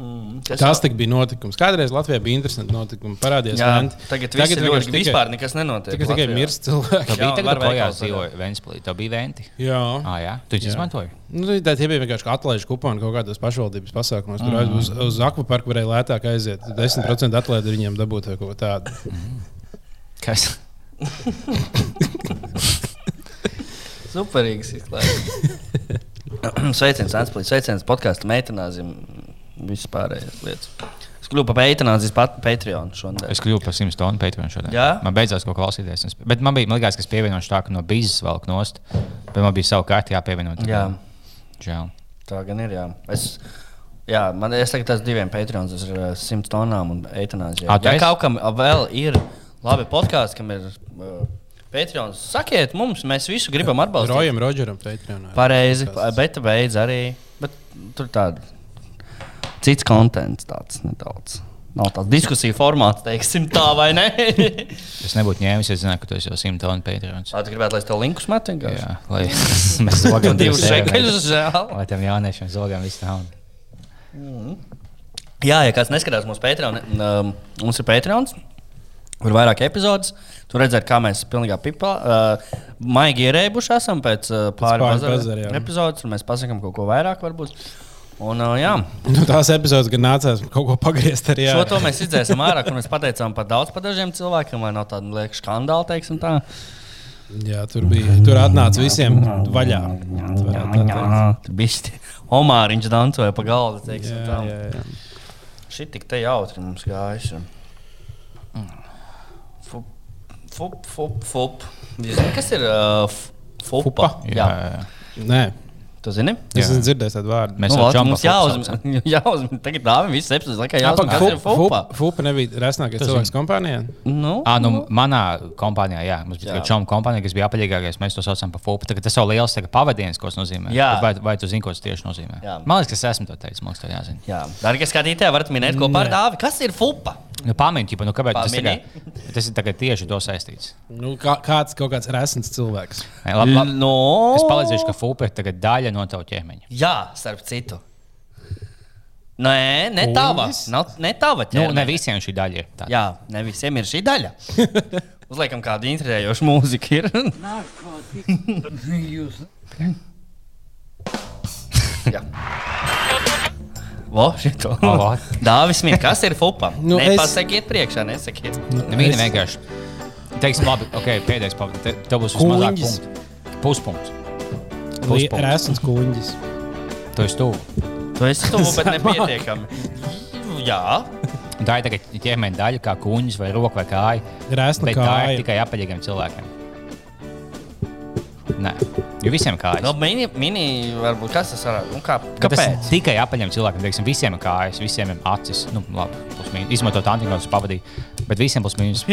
Mm, Tas tik bija notikums. Kādreiz Latvijā bija interesanti notikumi. Parādījās Jā, Venti. tagad viss ir ļoti tikai- vispār nekas nenotiek. Tikai, tikai mirst cilvēki. Tā bija tagad, veikals dzīvoja Ventspilī. Tā bija Venti. Jā. Ah, jā, tu Jā. izmantoji. Nu, tā bija vienkārši atlaižu kuponi kaut kādos pašvaldības pasākumos. Tur Mm. mm. uz, uz akvaparku varēja lētāk aiziet. 10% atlaidi viņiem dabūt vai kaut ko tādu. Kas? Superīgs izklaides. *laughs* Sveiciens, Anspēlī. Sveiciens podkāstu meitenāzim. Vispārējās lietas. Es kļuvu par eitanāzijas pat Patreon šodien. Es kļuvu par 100 tonu pētījumu šodien. Jā? Man beidzās ko klausīties. Es- Bet man bija, man liekas, ka es pievienošu tā, ka no bīzes vēl knost. Bet man bija savu kārtu jāpievienot. Jā, Žēl. tā gan ir. Jā. Es, jā, man es tagad esmu diviem Patreoniem, tas ir uh, 100 tonām un eitanāzijā. Tu Ja esi? kaut kam vēl ir labi podkāsti, kam ir uh, Patreons, sakiet mums, mēs visu gribam atbalstīt. Rojam, Rodžeram, Patreonā. Pareizi, bet beidz arī. Bet tur tāda cits kontents, tāds nedaudz. Nav tāds diskusiju formāts, teiksim, tā vai ne. *laughs* Es nebūtu ņēmis, ja zinātu, ka tu esi jau 100 tonu. Vai tu gribētu, lai es tev linkus metu? vienkārši? Jā, lai *laughs* mēs zogam Divus šekeļus, žēl. Lai tam jauniešiem zogam visu naudu. Jā, ja kāds neskatās mūsu Patreon, um, mums ir Patreons. Ir vairāk epizodes. Tur redzēt, kā mēs pilnībā pipā, uh, maigi ierēbuši esam pēc uh, pāri pāri bazara bazara, jā. epizodes. un Mēs pasakām kaut ko vairāk, varbūt. Un, uh, jā, Nu, tās epizodes gan nācās kaut ko pagriezt arī. Šo to mēs izdzēsim ārā, kur mēs pateicām par daudz par dažiem cilvēkiem, lai nav tāda lieka skandāla, teiksim tā. Jā, tur bija. Tur atnāca visiem vaļā. teikt. tur bija šī omāriņš dancoja pa galdu, teiksim Jā, tā. jā, jā. Šī tik te jautri mums gājuši. Fup, fup, fup, fup. Kas ir uh, fupa? Jā, Jā. jā, jā. Nē, Tu zini? es esmu dzirdējis tādu vārdu. Mēs Nu, jau fupu jāuzmina. saucam. *laughs* Jāuzmina. Tagad dāvim visas epizodes laikā Jā, jāuzmina, kas ir fupa. Fupa nebija resnākais cilvēks kompānijā. Nu, Ah, nu, manā kompānijā, jā, mums bija čoma kompānija, kas bija apaļīgākais. Mēs to saucam par FUP. Tagad tas jau liels tagad pavadījums, ko tas nozīmē. Jā. Vai, vai tu zini, ko tas tieši nozīmē? Jā. Man liekas, ka es esmu to teicis. Man liekas, to jāzina. jā. Darbie skatītāji, varat minēt kopā ar dāvi. Kas ir fupa? Nu, Pamēģini, nu, kāpēc tas, Pamini. tagad, tas ir tagad tieši to saistīts. Nu, kā, kāds kaut kāds resns cilvēks. Labi, labi. No. Es palīdzēšu, ka FUP ir tagad daļa no tava ķermeņa. Jā, starp citu. Nē, ne tava. Nav, ne tava. Nu, ķermene. ne visiem šī daļa ir. tāda. Jā, ne visiem ir šī daļa. *laughs* Uzliekam, kāda intrigējoša mūzika ir. *laughs* Jā. Vo, šito. Dāvis Mīk, kas ir fupa? Nu, *laughs* Nu, es- Nepasakiet priekšā, nesakiet. Neviena vienkārši. Teiksim, labi, ok, pēdējais pavadījums. Te, tev būs vismazāk punktu. Puspunkts. Puspunkts. Resns kuņģis. Tu esi tuvu. Tu esi tuvu, bet *laughs* nepietiekami. Jā, Tā ir tagad ķermeņa daļa, kā kuņģis vai roka vai kāja. Resna Bet tā ir kāja. tikai apaļīgiem cilvēkiem. Nē, jo visiem ir kājas. no mini, mini varbūt kas tas varētu nu, kā, Bet Tas ir kāpēc? tikai apaļiem cilvēkiem. Teiksim, visiem ir kājas, visiem ir acis. Nu, labi, mīnus. Izmantot antikonus pavadīt. Bet visiem būs mīnus.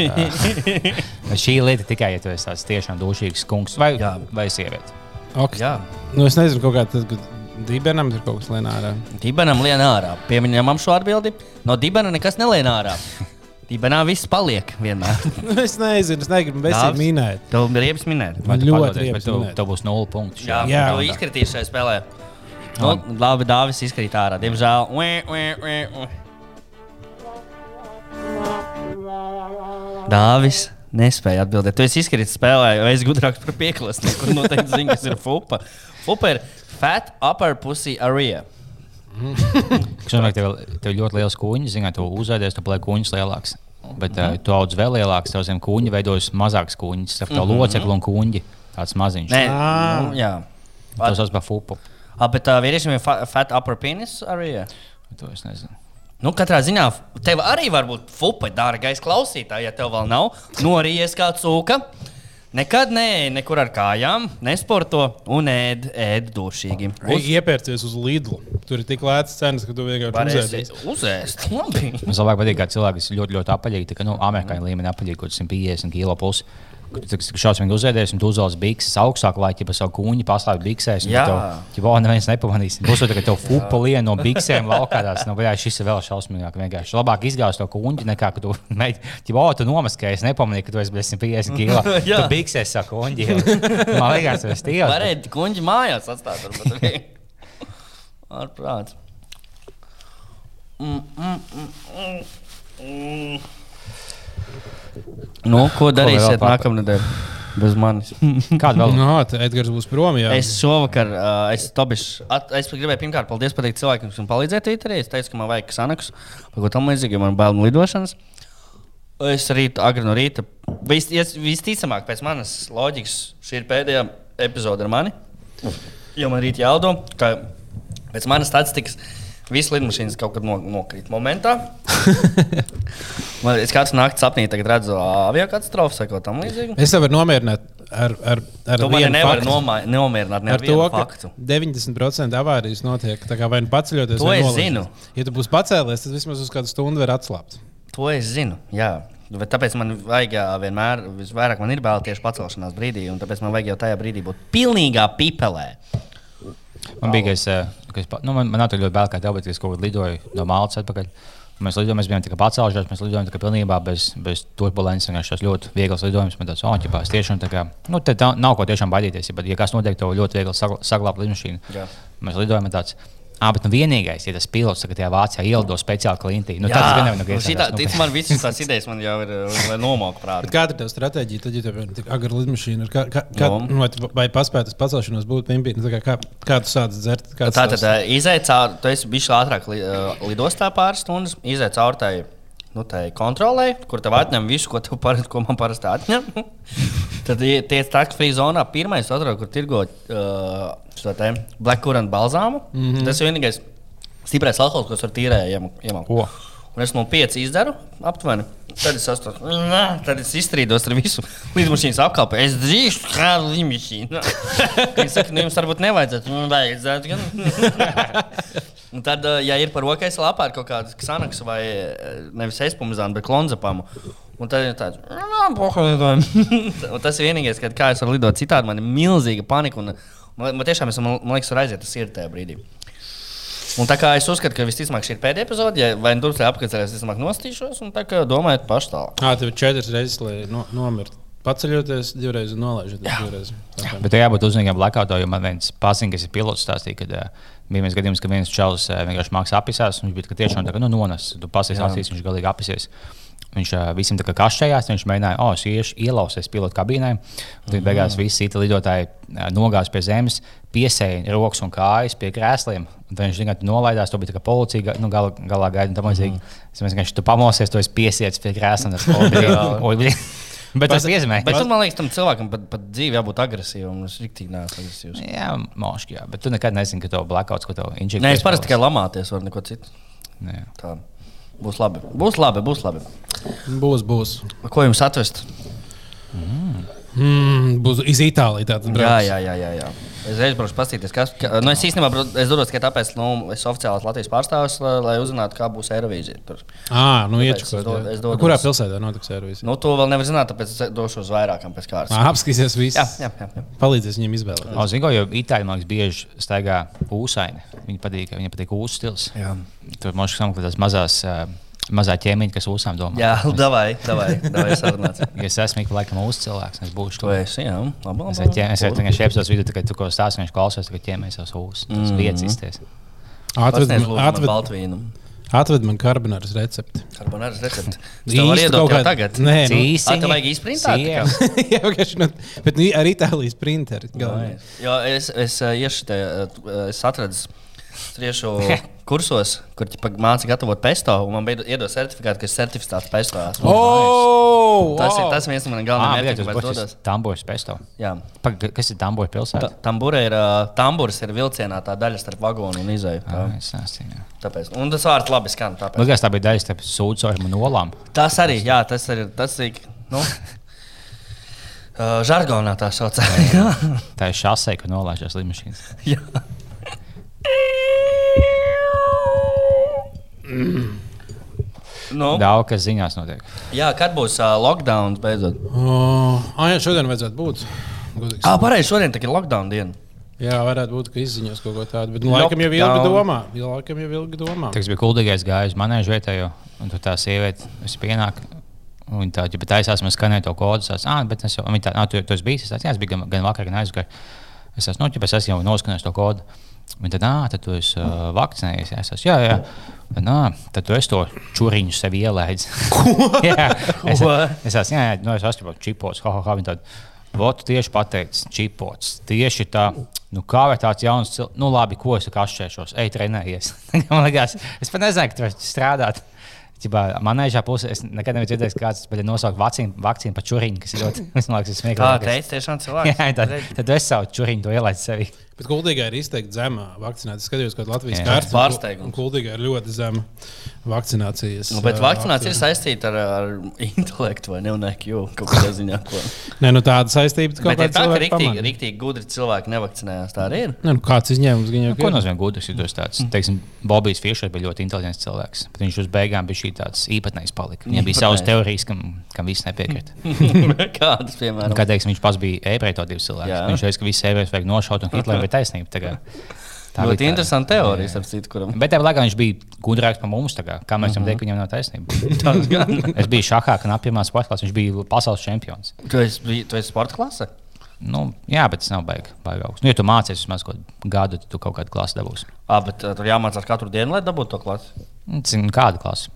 *laughs* Šī lieta tikai, ja tu esi tāds tiešām dušīgs kungs vai, Jā. vai sieviete. Ok. Jā, Nu, es nezinu, kaut kā tad, kad Dībenam tur kaut kas lēnā ārā. Dibenam lien ārā. Pieminējām šo atbildi. No Dibena nekas nelien ārā. Dibenā viss paliek vienmēr. *laughs* Nu, es nezinu, es negribu besīt minēt. Tev ir riebs minēt. Man tu ļoti riebs minēt. tev būs nulle punkti. Jā, Jā. jā. tu izkritīsi šajā spēlē. Nu, labi, Dāvis izkrīt ārā. Diemžēl. Ue, ue, ue, ue. Dāvis nespēja atbildēt. Tu esi izkritis spēlē, vai es gudrāks par pieklāstību, kur noteikti zinu, kas ir fupa. Fupa ir fat upper pussy area. Kas nozīmē, ka tev, tev ļoti liels kuņģis, zināt, tu uzvedies, tu paliek kuņģis lielāks. Bet mm -hmm. uh, tu audz vēl lielāks, tev zem kuņģa veidojas mazāks kuņģis, starp to mm -hmm. locekli un kuņģi. Tāds maziņš. Nē, nu, jā. To sauc par fupu. Ah, bet uh, vīriešiem ir fa fat upper penis area. To es nezinu. Nu, katrā ziņā tev arī var būt fupa, dārgais klausītāj, ja tev vēl nav norījies kā cūka. Nekad nē, nekur ar kājām, nesporto un ēd, ēd dušīgi. Uz... Iepērcies uz Lidlu. Tur ir tik lētas cenas, ka tu vienkārši uzēdies. uzēst. Labi. Man labāk patīk, kā cilvēki kas ļoti, ļoti apaļīgi, tā kā nu, amerikāņu līmenī apaļīgi, kaut kāds 150 kilo plus. Tu tik šausmīgi uzēdies, un tu uzvelc bikses augstāk, lai ķipa savu kūņu pastāvi biksēs. Jā. Jau neviens nepamanīs. Būs tā, ka tev fupa lien no biksēm laukā. tās, Nu, jā, šis ir vēl šausmīgāk. Vienkārši labāk izgāzt to kūņu, nekā ka tu *laughs* mēģināji, ja tu nomaskējies, nepamanīji, ka tu esi 150 kilo. *laughs* Tu biksēs savu kūņu. Man liekas, tas ir stils. Varētu kuņģi mājās atstāt. arī. Ārprāt. Mm, mm, mm, mm, mm. Nu, ko darīsiet nedēļa? Bez manis. *laughs* Kāda vēl? No, tad Edgars būs prom. Jā. Es šovakar, uh, es, Tobiš, at, es gribēju pirmkārt paldies pateikt cilvēkiem, kas man palīdzēja Twitterī. Es teicu, ka man vajag sanaks, kaut ko tam līdzīgu, jo man bail no lidošanas. Es rīt, agri no rīta, vis, vis- visticamāk, pēc manas loģikas, šī ir pēdējā epizode ar mani. Jo man rīt jālido, ka pēc manas statistikas visas lidmašīnas kaut kad no, nokrīt momentā. *laughs* Man- es katru nakti sapnī tagad redzu aviokatastrofas vai ko tamlīdzīgu. Es tev varu nomierināt ar, ar, ar vienu nevari faktu. nomā- nomierināt ne Ar ar to, vienu ka faktu. 90% avārijas notiek vai nu paceļoties, To es zinu. Ja tu būsi pacēlies, tad vismaz uz kādu stundu var atslābt. To es zinu. Jā. Bet tāpēc man vajag vienmēr, visvairāk man ir bail tieši pacelšanās brīdī, un tāpēc man vajag jau tajā brīdī būt pilnīgā pipelē. Man bija kas pa- nu, man, man ļoti bail, kā tev, bet es kaut kur lidoju no Maltas atpakaļ. Mēs lidojām, mēs bijām tikai pacēlušies, mēs lidojām tikai pilnībā bez, bez turbulences. Tas ļoti viegls lidojums. Man tāds, oh, ķipās, tiešām tā kā, nu, te nav ko tiešām baidīties. Ja, pat, ja kas notiek, tev ļoti viegli sagl- saglabāt lidmašīnu. Jā. Mēs lidojām tāds. Ah, bet nu vienīgais, ja tas pilots tagad tajā Vācijā ielido speciāli klintī, nu, tad tas gan nevar nu, šitā, iestrādāt. tic man, visas tās idejas man jau ir nomoku Bet prātā. kāda ir tā stratēģija? Tad, ja tev ir tik agra lidmašīna, ir kā, kā, kā, Nu. nu, vai paspēt uz pacelšanos būt pimpīgi? Kā, kā, kā tu sāc dzert? Tātad tavs- izaicinājums cauri, tu esi bijis ātrāk li, lidostā pāris stundas, izaicinājums cauri tai, nu, tai kontrolē, kur tev atņem visu, ko, tev parasti, ko man parasti atņem. *laughs* Tad ie- tie tax free zonā pirmais, otrais, kur tirgot uh, šo te black currant balzāmu. Mm. -hmm. Tas ir vienīgais stiprais alkohols, ko es ar tīrēju iemāku. Ko? Un es no pieci izdaru aptuveni. Tad es saprotu, tad es izstrīdos ar visu lidmašīnas apkalpi. Es drīkstu kādu lidmašīnu. *laughs* Viņi saka, nu jums varbūt nevajadzētu. Nu, vajadzētu gan. *laughs* Un tad, eh, ja ir par rokai lapā ar kaut kādu ksanaksu vai eh, nevis espumizānu, bet klonzapamu. Un tad ir tāds, "Nā, pohalidojam." *laughs* Un tas ir vienīgais, kad kā es varu lidot citādi, man ir milzīga panika. Un, man, man tiešām, es, man, man liekas, var aiziet tas ir tajā brīdī. Un tā kā es uzskatu, ka visticamāk šī ir pēdējā epizode, ja vai nu tur apgādājos, es visticamāk nostīšos, un tā kā domājiet paši tālāk. Ā, tev ir četras reizes, lai no, nomirtu. Paceļoties divreiz un nolaižoties divreiz. Kā- Bet tajā jābūt uzmanīgam blackoutam, jo man viens paziņš, kas ir pilots, stāstīja, ka uh, bija viens gadījums, ka viens čels uh, vienkārši mākslinieks apisās. Viņš bija tiešām tā kā nu, nonas. Tu pasies acīs, viņš galīgi apisies. Viņš visam tā kā kašķējās, viņš mēģināja, oh, es iešu, ielausies pilotu kabīnē. Tad beigās visi citi lidotāji uh, nogāz pie zemes, piesēja rokas un kājas pie krēsliem. Tad viņš vienkārši nolaidās, to bija tā kā policija, nu, gal, galā gaida un tam līdzīgi. Es vienkārši tu pamosies, tu esi piesiets pie krēsliem. *laughs* Bet tas iezīmē. Bet tur, man liekas, tam cilvēkam pat, pat dzīve jābūt agresīvam. Es rīktīgi neesmu agresīvs. Jā, moški, jā, bet tu nekad nezini, ka tev blackouts, ko tev injicē. Nē, es parasti tikai lamāties, var neko citu. Jā. Tā. Būs labi. Būs labi, būs labi. Būs, būs. Ko jums atvest? Mm, būs iz Itālijas. Jā, jā, jā. jā, jā. Es reiz braucu paskatīties, kas. Ka, nu, es īstenībā es dodos tikai tāpēc, ka nu, es oficiāli esmu Latvijas pārstāvis, lai, lai uzzinātu, kā būs Eirovīzija. Tur. Ā, nu iečukot. jā. dodos- Kurā pilsētā notiks servis? Nu, to vēl nevar zināt, tāpēc es došu uz vairākām pēc kārtas. Apskatīsies visu. Jā, jā, jā. jā. Palīdzēs viņiem izvēlēties. O, zini, ko, jo itāļi man liekas, bieži staigā ūsaini. Viņi patīk, viņiem patīk ūsu stils. Jā. Tur man liekas, ka tās mazās, ā, mazā ķēmiņa, kas ūsām domā. Jā, *laughs* davai, davai, davai sarunāts. Ja *laughs* es esmu ik laikam ūsu cilvēks, es būšu To esi, jā. Labi, Es labi. esmu es esmu šeit vidū, kad tu ko stāsti, viņš klausās, ka ķēmēs savus ūsus. Tas Mhm. vietas izties. Atved, Pasniedz, atved, Baltvīnu. atved man karbonāras recepti. Karbonāras recepti. *laughs* Es varu Īsti iedot kaut jau kādu- tagad. Nē, nu, Cīsiņi, Ā, tev vajag tikai? jā, vienkārši no- bet nu, ar Itālijas printeri. galvenais. Jo es, es iešu te, ā, es atradu striešu kursos, kur mācīja gatavot pesto, un man bija iedod certifikātu, ka es certificēts pesto. esmu. Oh, Tas ir wow! tas viens no maniem Ah, galvenajiem jā, mērķiem, būs dodos. Tambojas pesto. Jā. Pag- Kas ir Tambojas pilsēta? Ta- Tambura ir, ā, tamburs ir vilcienā tā daļa starp vagonu un izēju. Ah, tā. nestīju, jā. Tāpēc. Un tas vārds labi skan. tāpēc. Likās, tā bija daļa starp sūdzojuma un olām. Tas arī, jā, tas ir. Tas ir nu, *laughs* Uh, žargonā tā sauc. Tā ir *laughs* šāsē, ka nolaižās lidmašīnas. Jā. *laughs* Nu, *clears throat* Daudz kas ziņās notiek. jā, kad būs uh, lockdown beidzot? Oh, ah, jā, šodien vajadzētu būt. Godīgi Ah, sakot. pareizi, šodien ir lockdown diena. Jā, varētu būt, ka izziņos kaut ko tādu. Bet nu, laikam jau ilgi domā. Jā, laikam jau ilgi domā. Tas bija kuldīgais gājis manēžu vietējo, un tur tā sieviete, es pienāku. Viņa tā jau taisās, man skanēja to kodu. Teicu, ah, bet es jau, viņa tā, ah, tu, tu esi bijis. Es teicu, jā, es biju gan, gan vakar, gan aizvakar. Es esmu, nu, ķip, es esmu jau noskanējis to kodu. Viņa tad, ah, tad tu esi uh, vakcinējies. Es esmu, jā, jā. Tad, nā, tad tu esi to čūriņu sev ielaidis. *laughs* jā, es, es esmu, jā, jā, nu, es esmu jau čipos. Ha, ha, ha, viņa tad, Votu tieši pateicis, čipots. Tieši tā, nu, kā vai tāds jauns cilvēks, nu, labi, ko es kašķēšos, ej, trenējies. *laughs* Man liekas, es pat nezinu, ka tur strādāt. Ķipā, manēžā pusē es nekad neesmu dzirdējis, ka kāds ir nosaukt vakcīnu, vakcīnu par čūriņu, kas ir ļoti smieklīgs. Tā teica tiešām cilvēks. *laughs* Jā, tad, tad es savu čūriņu to ielaidu sevi. Bet kuldīgā ir izteikti zemā vakcinācija. Es skatījos, ka Latvijas kārtas Pārsteigums. un kuldīgā ir ļoti zema vakcinācijas. Nu, bet vakcinācija ir saistīta ar, ar intelektu vai ne? Un IQ kaut kādā ziņā. Ko. *laughs* Nē, nu tāda saistība kaut Bet ir kāda tā, ka cilvēka riktīgi, riktīgi gudri cilvēki nevakcinējās. Tā arī ir. Nē, nu, kāds izņēmums gan jau Nu, ko ir? nozīmē gudrs? Esi tāds, teiksim, Bobijs Fišers bija ļoti inteliģents cilvēks, bet viņš uz beigām bija šī tāds īpatnējs palika. Viņam bija savas teorijas, kam, kam viss nepiekrīt. *laughs* Kādas, piemēram, Kā teiksim, viņš pats bija ebreju tautību cilvēks. Jā. Viņš teica, ka visi ebreji vajag nošaut un Hitlera *laughs* bija taisnība. Tā kā- tā ļoti bija tā. interesanta teorija, ap citu, kuram. Bet tajā laikā viņš bija gudrāks par mums. Kā, kā mēs viņam teiktu, ka viņam nav taisnība. *laughs* Es biju šahā, kad apjomā sporta klasē. Viņš bija pasaules čempions. Tu esi, tu esi sporta klase? Nu, jā, bet tas nav baigi. baigi nu, ja tu mācies vismaz kaut kādu gadu, tad tu kaut kādu klasi dabūsi. Ah, bet uh, tur jāmācās katru dienu, lai dabūtu to klasi. Nu, Cik, kādu klasi?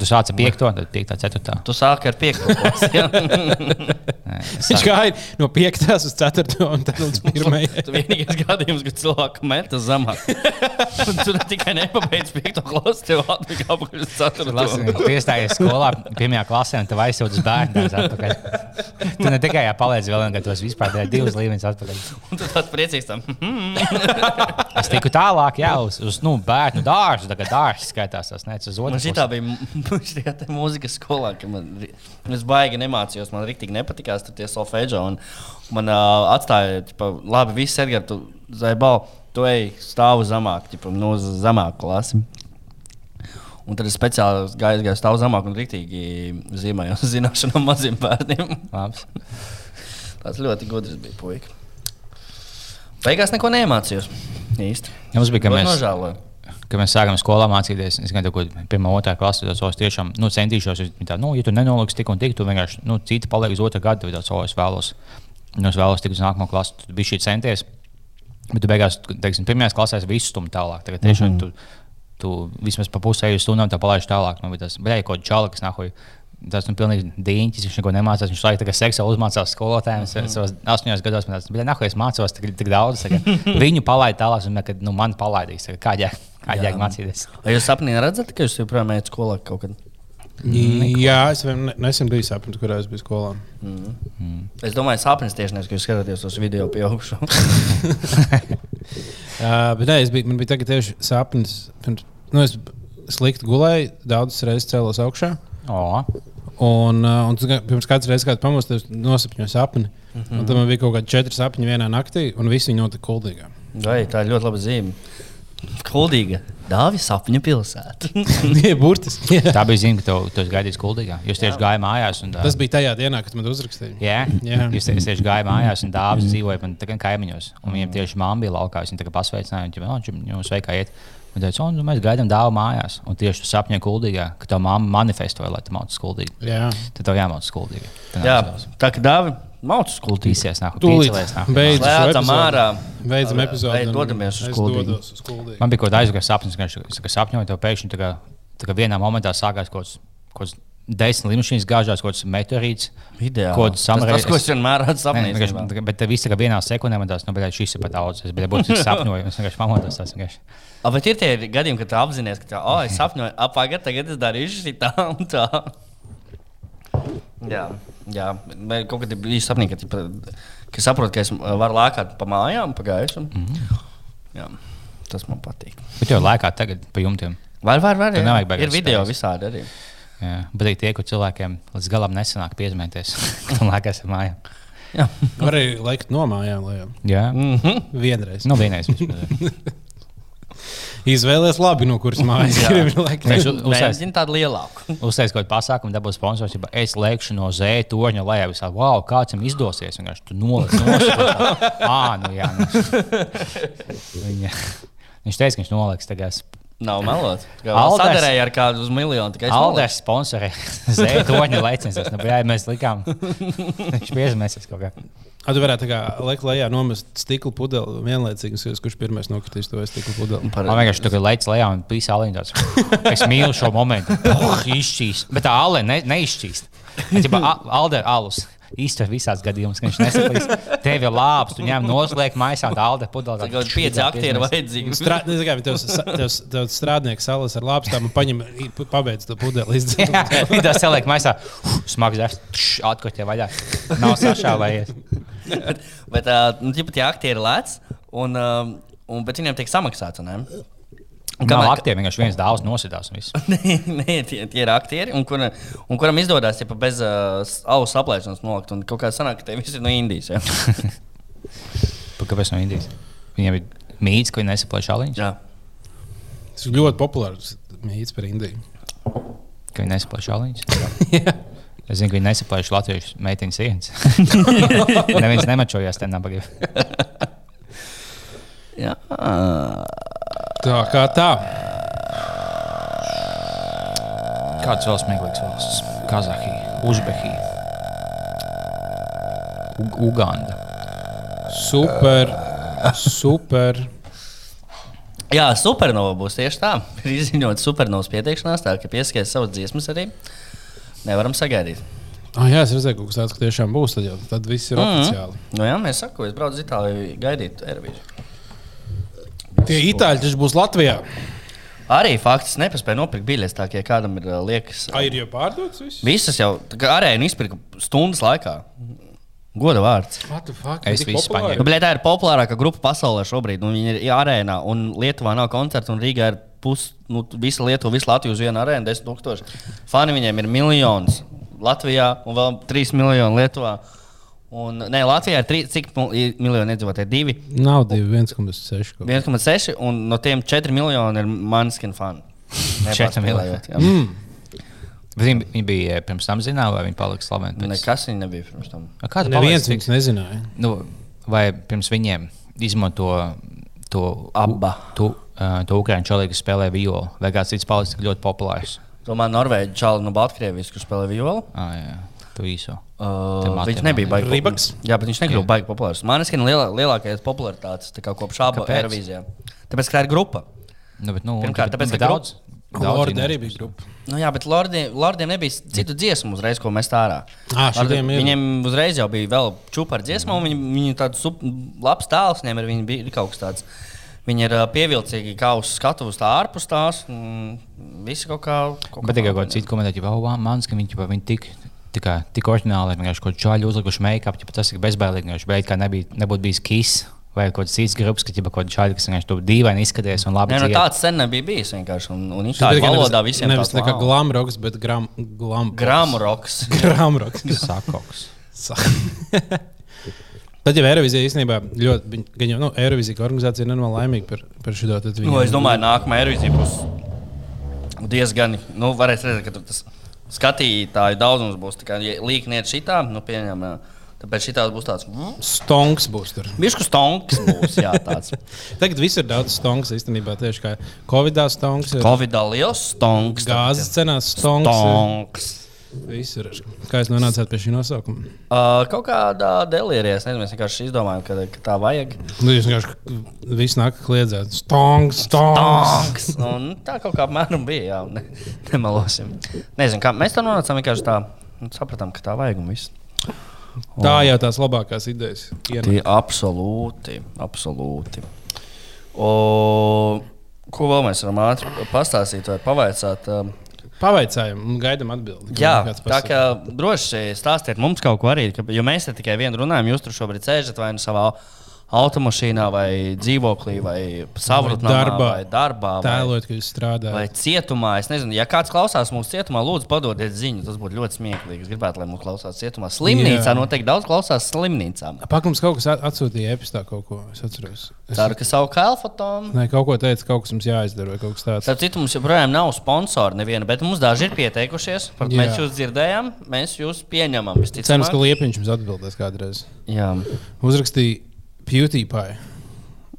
Tu sāci ar 5, tad 5, 4. Tu sāki ar piekto? *laughs* Viņš gāja no 5. uz 4. un tad līdz 1. Tas vienīgais gadījums, kad cilvēku metas zemāk. Tu tikai nepabeidz piekto klasi, tev atpakaļ apakaļ uz ceturto. Tu iestājies skolā, pirmajā klasē, un tev aizsūta uz bērnu dārza. Tu ne tikai palīdzi vēl, ka tu esi vispār tajā divas līmenis atpakaļ. Un tu tāds priecīgs tam. Es tiku tālāk, jā, uz, uz nu, bērnu dārzu. Tagad dārzs skaitās, tas nec uz otru. *laughs* tā mūzikas skolā, ka man, es baigi nemācījos. Man rīktīgi nepatikās tur tie solfeģi. Man uh, atstāja, ķipa, labi, viss Edgars, tu zaibal, tu ej stāvu zemāk, ķipa, no zemāku klasi. Un tad es speciāli gāju, gāju stāvu zemāk un rīktīgi zīmēju *laughs* zināšanu maziem bērniem. Tas ļoti gudrs bija puika. Beigās neko nemācījos. Īsti. Ja mums bija, ka Ļoti mēs, nožēloju. Kad mēs sākām skolā mācīties, es gadu, kad pirmā, otrā klasē, tad es tiešām nu, centīšos, tā, nu, ja tu nenoliks tik un tik, tu vienkārši, nu, citi paliek uz otru gadu, tad es vēlos, nu, es vēlos tikt uz nākamo klasi, tu biji šī centies. Bet tu beigās, teiksim, pirmajās klasēs visu stum tālāk. Tagad tiešām mm -hmm. tu, tu vismaz pa pusēju stundām tā palaiž tālāk. Bija tas, bet, kaut kāds čalis, kas nahoja. Tas ir pilnīgi dīņķis. Viņš neko nemācās. Viņš laikam seksuāli uzmācās skolotājiem. Mm -hmm. Savos astoņos gados man bija. Nahoja, es mācos tik, tik daudz. Tagad. *laughs* Viņu palaid tālāk, un nu, man palaidīs. Tagad Jāk mācīties? Vai jūs sapnī redzat, ka jūs joprojām ejat skolā kaut kad? Jā, es nesen biju sapnis, kurā es biju skolā. Es domāju, sapnis tieši nevis, ka jūs skatāties uz video pieaugšu. Uh, *laughs* bet nē, es biju, man bija tagad tieši sapnis. Pirms, nu, es slikti gulēju, daudzas reizes cēlos augšā. O, Un, uh, un tas, pirms katras reizes, kad pamostos, nosapņoju sapni. Mm. -hmm. Un tad man bija kaut kādi četri sapņi vienā naktī, un visi viņi notika kuldīgā. Vai tā ir ļoti laba zīme. Kuldīga. Dāvis sapņu pilsēta. *laughs* Tie *laughs* burtiski. jā. tā bija zīme, ka tu, tu esi gaidījis kuldīgā. Jūs tieši gājāt mājās. Un, Tas bija tajā dienā, kad man uzrakstīja. Jā, Jā. jūs te- es tieši gāju mājās, un dāvis dzīvoja man tagad kaimiņos. Un viņiem tieši māte bija laukā. Viņa tagad pasveicināja, un viņa jau sveikā iet. Un teica, un nu, mēs gaidām dāvu mājās. Un tieši tu sapņoji kuldīgā, ka tā mamma manifestoja, lai tu mācītu skuldīgi. Jā, Tad tev jāmācās skuldīgi. Tad Jā, tā kā dāvi maucu kuldīga. Tīsies, nāk, nāk. beidzam ārā. Beidzam epizodi. dodamies uz es Kuldīgu. Man bija kaut kāda aizgājuma sapnis, ka es sapņoju, to pēkšņi tā kā, tā kā vienā momentā sākās kaut. Kaut kāds Desmit lidmašīnas gāžās kaut kāds meteorīts. Tas, samarēji- tas, ko es vienmēr esmu vienkārši- Bet viss tikai vienā sekundē man tās, nu, bet šis ir pat daudz. Es būtiski sapņoju, es vienkārši pamodos. Tas vienkārši. A, bet ir tie gadījumi, kad tu apzinājies, ka oh, es sapņoju, apgāju, tagad es darīšu šī tā un tā. *laughs* Jā, jā. Bet kaut kad bija sapnī, ka, tipa, ka saprotu, ka es uh, varu lēkāt pa mājām, pa gaisu. Mm. -hmm. Jā, tas man patīk. Bet jau laikā tagad pa jumtiem. Var, var, var. Tev jā. nevajag baigās Ir video spēles. visādi arī. Jā, bet arī tie, kur cilvēkiem līdz galam nesanāk piezīmēties, *laughs* ka tam liekas, ir mājā. Jā. Var arī likt no mājām, lai Jā, Mhm. vienreiz. nu vienreiz. *laughs* Izvēlēties labi, no kuras mājas *laughs* *laughs* gribi likt. Viņš Mēģina tādu lielāku. uzsāks kaut kādu pasākumu, dabūs sponsors. Ja es lēkšu no zēta torņa lejā. Visā, wow, kāds viņam izdosies. Vienkārši tu noliec no Ah, nu jā. Nu. Viņa, viņš teica, ka viņš noliks tagad. Nav melot. Alders- Sadarēja ar kādu uz miljonu. tikai es Alders sponsorē *laughs* zēta torņa licences. Nu, jā, mēs likām. Viņš piezemēsies kaut kā. A, tu varētu likt lejā, nomest stikla pudeli vienlaicīgi, skaties, kurš pirmais nokritīs to stikla pudeli. Man vienkārši tur bija leits lejā un bija sāliņš. *laughs* Es mīlu šo momentu. Oh, izšķīst. Bet tā ale ne, neizšķīst. Ja Alde alus. Īstenībā visās gadījumos, kad viņš nesaplīs, tev ir lāps, tu ņem noslēgt maisā, tā alde pudelē. Tagad pieci aktieri vajadzīgi. Strā, nezinu, kā, tev, tev, tev strādnieks salas ar lāpstām un paņem, pabeidz to pudeli. Jā, *laughs* tā saliek maisā, smags zērs, atkoķē vaļā. Nav sašāvējies. Bet uh, nu, tie aktieri lēc, un, uh, un, bet viņiem tiek samaksāts. Ne? Un Nav kamēr- aktieri, vienkārši viens dāvs nosidās un viss. *laughs* Nē, nē, tie, tie ir aktieri, un, kura, un kuram izdodas ja bez uh, auss aplēšanas nolikt. Un kaut kā sanāk, ka tie visi ir no Indijas. Ja? *laughs* Kāpēc no Indijas? Viņiem ir mīts, ka viņi nesaplēš šāliņus. Jā. Tas ir ļoti populārs mīts par Indiju. Ka viņi nesaplēš šāliņus. *laughs* Es zinu, ka viņi nesaplēš latviešu meiteņu sienas. *laughs* Neviens nemačojās te nabaga. Jā. Tā kā tā. Kāds vēl smieklīgs valsts? Kazahija, Uzbekija, U Uganda. Super, super. Jā, supernova būs tieši tā. Ir izziņota supernovas pieteikšanās, tā ka pieskaties savas dziesmas arī. Nevaram sagaidīt. Oh, jā, es redzēju, ka ka tiešām būs. Tad, jau, tad viss ir mm -hmm. oficiāli. Nu, jā, mēs sakām, es braucu uz Itāliju gaidīt Eirovīziju. Tie itāļi taču būs Latvijā. Arī faktiski nepaspēja nopirkt biļetes, tā kā ja kādam ir liekas. Ai, ir jau pārdots viss? Visas jau arēna izpirka stundas laikā. Goda vārds. What the fuck? Es visu populāri? Nu, tā ir populārākā grupa pasaulē šobrīd. Nu, viņi ir arēnā, un Lietuvā nav koncerta, un Rīgā ir pus, nu, visa Lietuva, visa Latvija uz vienu arēnu, 10 tūkstoši. Fani viņiem ir miljons Latvijā un vēl 3 miljoni Lietuvā. Un, nē, Latvijā ir 3, cik miljoni iedzīvotāji? 2, Nav 1,6. 1,6, un no tiem 4 miljoni ir manskin fani. *laughs* Četri Nepārspēlējot, jā. Mm. Bet Viņi, viņi bija pirms tam zināmi, vai viņi palika slaveni? pēc- Nekas viņa nebija pirms tam. Kāda Neviens viņus nezināja. Nu, vai pirms viņiem izmanto to Abba. To, uh, to ukrāņu čalī, kas spēlē violu, vai kāds cits palicis tik ļoti populārs? Domāju, Norvēģi čāli no Baltkrievijas, kurš spēlē violu. Ah, jā, īso. Uh, matiem viņš nebija baigts. Ribaks? Jā, bet viņš nekļuva baigts populārs. Man ir lielā, lielākais popularitātes tā kā kopš šāda? Eirovīzijā. Tāpēc, ka tā ir grupa. Nu, bet, nu, Pirmkārt, tāpēc, bet ka daudz. daudz Lordi arī bija grupa. Nu, jā, bet Lordiem, Lordiem nebija citu dziesmu uzreiz, ko mēs tā ārā. Ā, šitiem Lordi-. Viņiem uzreiz jau bija vēl čūpa ar dziesmu, un viņi, viņi tādu sup, labs tēls, viņiem ir, viņi bija ir kaut kas tāds. Viņi ir pievilcīgi kā uz skatuves, tā ārpus tās. un Visi kaut kā. Kaut Bet tikai kaut kāda cita komentēja, ka oh, mans, ka viņi, viņi tik. Tikai tik oriģināli, vienkārši kaut kāda uzlikuši make-up, ja tas ir bezbailīgi. Viņš beigās kā nebija, nebūtu bijis kis vai kaut kāds cits grupas, ka kaut kāda čāļa, kas vienkārši tur dīvaini izskaties un labi. Nē, no dzied. tāds sen nebija bijis vienkārši. Un, un itāļu bija valodā visiem nevis tā kā wow. glamroks, bet gram, glam, Gramu roks. gramroks. *laughs* Sakoks. *laughs* Tad jau Eirovizija īstenībā ļoti, gan jau, nu, Eirovizija kā organizācija nenormāli laimīga par, par šo tādu. Nu, es domāju, nākamā Eirovīzija būs diezgan. Nu, varēs redzēt, ka tas skatītāju daudzums būs tikai līkniet šitā. Nu, pieņem, jā. tāpēc šitā būs tāds. Mm, Stonks būs tur. Bišku stonks būs. Jā, tāds. *laughs* Tagad viss ir daudz stonks īstenībā tieši kā Covid-19 stonks. ir Covidā liels stonks. Gāzes cenās stonks. Stonks. Viss ir. Kā jūs nonācāt pie šī nosaukuma? Uh, kaut kādā delīrijā, es nezinu, mēs vienkārši izdomājām, ka, ka tā vajag. Nu, jūs vienkārši visu nakti kliedzāt. Stonks, stonks. Stonks. Un tā kaut kā apmēram bija, jā, ne, nemelosim. Nezinu, kā mēs tam nonācām, vienkārši tā nu, sapratām, ka tā vajag un viss. Tā jau tās labākās idejas. Tie absolūti, absolūti. O, ko vēl mēs varam ātri pastāstīt vai pavaicāt? Um, Pavaicājam, un gaidām atbildi. Jā, tā kā droši stāstiet mums kaut ko arī, jo mēs te tikai vienu runājam, jūs tur šobrīd sēžat vai nu savā automašīnā, vai dzīvoklī, vai savrutnā, darbā. vai darbā, vai, Tēlot, vai strādājat. cietumā. Es nezinu, ja kāds klausās mūsu cietumā, lūdzu, padodiet ziņu. Tas būtu ļoti smieklīgi. Es gribētu, lai mūsu klausās cietumā. Slimnīcā Jā. noteikti daudz klausās slimnīcā. Pakums kaut kas at- atsūtīja e-pastā kaut ko. Es atceros. Es, Ceru, ka savu kailfotonu. Nē, kaut ko teica, kaut kas mums jāizdara vai kaut kas tāds. Starp citu, mums joprojām nav sponsori, neviena, bet mums daži ir pieteikušies. Mēs jūs dzirdējām, mēs jūs pieņemam. Visticamāk. ka Liepiņš mums atbildēs kādreiz. Jā, Uzrakstīja PewDiePie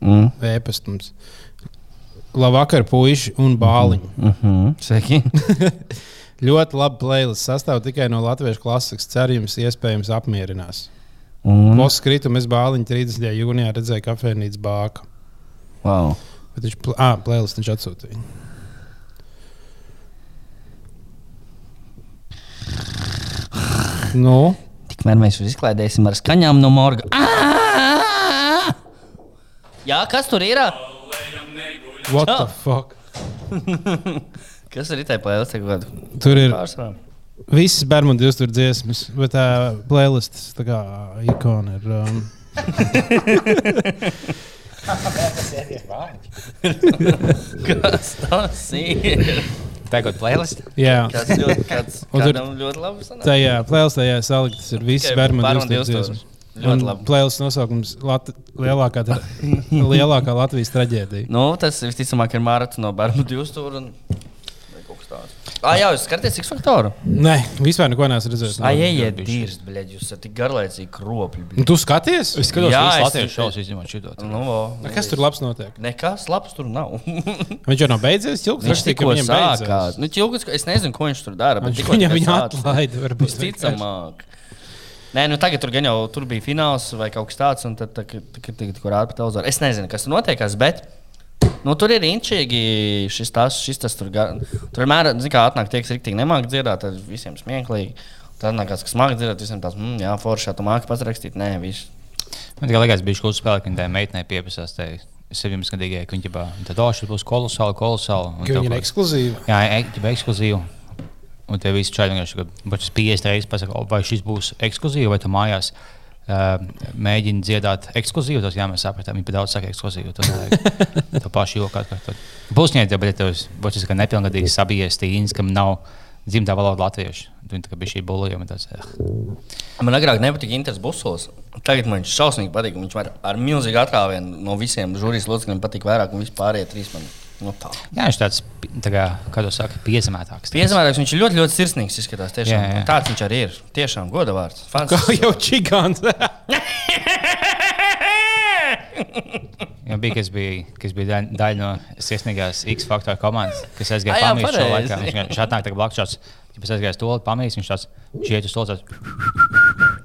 mm. e-pastu mums. Labvakar, puiši un bāliņi. mm -hmm. sveiki. *laughs* Ļoti labi playlist sastāv tikai no latviešu klasikas. Ceru, jums iespējams apmierinās. Un, Mūsu kritumu es bāliņu 30. jūnijā redzēju kafejnīcas bāku. wow. Bet viņš, pl ah, playlist viņš atsūtīja. Nu, Tikmēr mēs jūs izklaidēsim ar skaņām no morga. Ā! Jā, kas tur ir? what the fuck? *laughs* Kas ir itē plēlis? Tur ir Pārsvarā. visas Bermudas jūs tur dziesmas, bet tā playlists tā kā ikona ir. Um, *laughs* Kas tas ir? Tagad playlist. jā, Kas ļoti, kāds, tur- ļoti labi sanāk. tajā playlistā jāsaliktas ir visas Bermudu jūs tur dziesmas. Ļoti labi. Playlists nosaukums Lat lielākā, tra- *laughs* lielākā Latvijas traģēdija. Nu, tas visticamāk ir Mārcis no Bermudu jūstūra. un-. Ah, jā, jūs skatāties X faktoru? Nē, vispār neko neesmu redzējis. Ai, ejiet, dirzt, bļaļ, jūs esat tik garlaicīgi kropļi. Un Tu skaties? Es skatos, es- Latvijas šovus izņemot šito. Nu, A, Kas tur labs notiek? Nekas labs tur nav. *laughs* Viņš jau nav beidzies. Ilgs, Viņš tikko viņam sākās. beidzās. Nu, ķilgus, es nezinu, ko viņš tur dara. bet Viņš tikko viņam viņa *laughs* atlaida, varbūt Visticamāk. Nē, nu tagad tur gan jau tur bija fināls vai kaut kas tāds, un tad tagad tur rāda pa televizoru. Es nezinu, kas tur notiekās, bet nu, tur ir inčīgi šis tas, šis tas tur. Ga... Tur vienmēr, zināmā mērā, atnāk tie, kas rīktīgi nemāk dzirdēt, tad visiem smieklīgi. Tad nāk kāds, kas māca dzirdēt, visiem tās, mm, jā, forši, tu māki pats rakstīt. Nē, viss. Man tikai liekas, bija šūts spēle, ka tā meitene pieprasās tai 17 gadīgajai, ka viņa tad oh, šis būs Ka tev Viņa ir ekskluzīva. Jā, ģibā ekskluzīvi. Un tie visi čaļi vienkārši, ka viņš 50 reizes pasaka, "O, vai šis būs ekskluzīvi, vai tu mājās uh, mēģini dziedāt ekskluzīvi. Tas jā, mēs sapratām, viņi pat daudz saka ekskluzīvi. Tas vajag *laughs* to pašu jokāt. Pusnieci, bet tas būs kā nepilngadīgs sabijies tīns, kam nav dzimtā valoda latviešu. Kā bija šī bulījuma. Tas, eh. Man agrāk nepatika Inters Busos. Tagad man viņš šausmīgi patīk. Viņš var ar milzīgu atrāvienu no visiem žūrijas locekļiem patīk vairāk, un vispārējie trīs man. Nu, tā. Jā, viņš tāds, tā kā, kā jūs sakat, piezemētāks. Piezemētāks, viņš ir ļoti, ļoti sirsnīgs. Izskatās, tiešām. Jā, jā. Tāds viņš arī ir. Tiešām godavārds. Kā jau čigāns. *laughs* Jā, bija, kas bija, kas bija daļa, no sirsnīgās X faktora komandas, kas aizgāja pamīst šo laiku. Viņš, atnāk tagad blakus šāds, ja pēc aizgāja to pamīst, viņš tāds, viņš iet uz to tāds,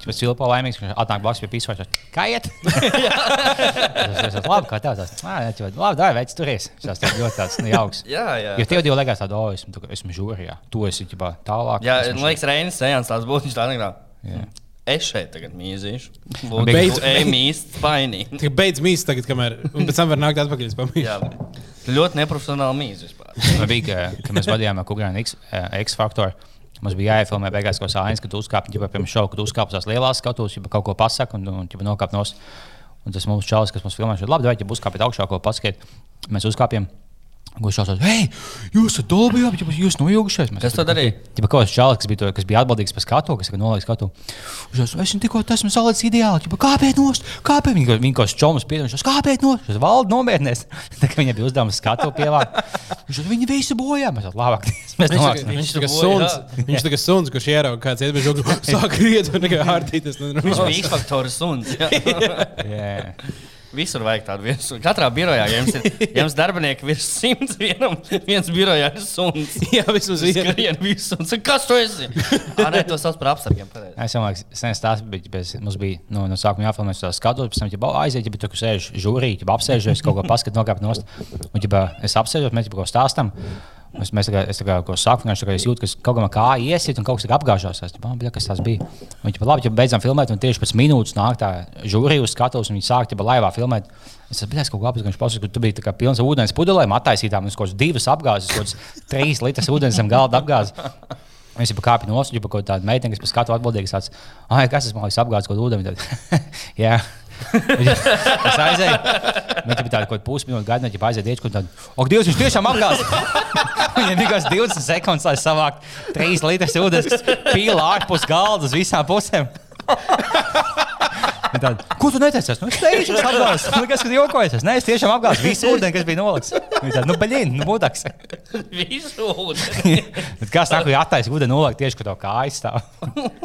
pēc cilpo laimīgs, viņš atnāk blakus pie pīsvairs, tāds, kā iet? Tas tas ir labi, kā tev tev, labi, dai, veids turies. Tas tāds ļoti tāds, nu, jauks. Jā, jā. Jo tev divi liekas tādu, o, esmu, tu- esmu žūrijā, tu esi ģibā tālāk. Jā, esmu man liekas, Reinis Sejans tās būtu. Viņš tā negrā. Jā. Es šeit tagad mīzīšu. Beidz- mīst, spainīgi. Tik beidz mīst tagad, kamēr. Un pēc tam var nākt atpakaļ pamīšu. Jā. Ļoti neprofesionāli mīz vispār. Man bija, ka, ka mēs vadījām Kukurānu X, eh, X faktoru. Mums bija jāiefilmē beigās kāds ains, kad uzkāpj, ja pirms šova, kad uzkāpj tās lielās skatuves, ja kaut ko pasaka un, un, un nokāp no. Un tas mums čalis, kas mums filmē, šeit labi, vai ja uzkāpjat augšā, ko paskatiet. Mēs uzkāpjam. Kurš šāds - hei, jūs esat dolbījā, bet jūs noilgušies. Mēs Kas to darīja? Ja kaut kāds čalis, kas bija, to, kas bija atbildīgs par skatu, kas nolaiž skatu. Es tikko esmu salicis ideāli, ja kāpēc nost, kāpēc viņi viņi kaut kāds čomus piedomās, kāpēc nost, es valdu nomierinies. *laughs* Tā kā viņam bija uzdevums skatu pievākt. Viņi visi bojā, mēs labāk. *laughs* Mēs tā- Viņš Viņš suns, viņš kā suns, kurš ierauga kāds žogu, *laughs* sāk riet un nekā ārtīties. Viņš bija X-faktors suns. Visur vajag tādu virsmu. Katrā birojā, ja jums ir jums darbinieki virs simts, vienam, viens birojā ir suns. *laughs* Jā, vismaz suns. Kas tu esi? Ā, nē, to sauc par apstākļiem. Es domāju, ka senās tās bija. Bez, mums bija no, no sākuma jāfilmē tas skatos, pēc tam jau aiziet, ja tur sēž žūrī, ja apsēžos, kaut ko paskatīt, nokāpt nost. Un, ja es apsēžos, mēs jau kaut ko stāstam. Mēs, mēs kā, es kā, ko saku, tā kā es jūtu, ka kaut kā iesiet un kaut kas apgāžās. Es domāju, kas tas bija. Un, ja labi, ja beidzam filmēt, un tieši pēc minūtes nāk tā žūrija uz skatuves, un viņi sāk jau laivā filmēt. Es saprotu, ka kaut kādā pasakā, ka tu biji pilns ar ūdens pudelēm, attaisītām, un kaut kādas divas apgāzes, kaut kādas trīs litras ūdens zem galda apgāzes. Mēs jau kāpjam no ostas, jau kaut kāda meitene, kas par skatu atbildīga. Tāds, ah, kas tas man liekas, apgāzts kaut ūdeni. *laughs* Jā, Es aizēju. Viņa bija tāda, pusminūte gaidīja, ja aiziet iet, kur tāda, ak, Dievs, viņš tiešām apgāz. Viņam bija kaut 20 sekundes, lai savāktu 3 litrus ūdens, pīlā ārpus galda uz visām pusēm. Tāda, ko tu neteicies? Nu, es teicu, es apgāzu. Nu, kas, kad jokojas? Nē, es tiešām apgāzu visu ūdeni, kas bija nolikts. Viņa tāda, nu, beļķi, nu, būtaks. *laughs* Visu ūdeni. *laughs* Kā saka, ja attaisno ūdeni nolikt tieši, kur to kājas stāv?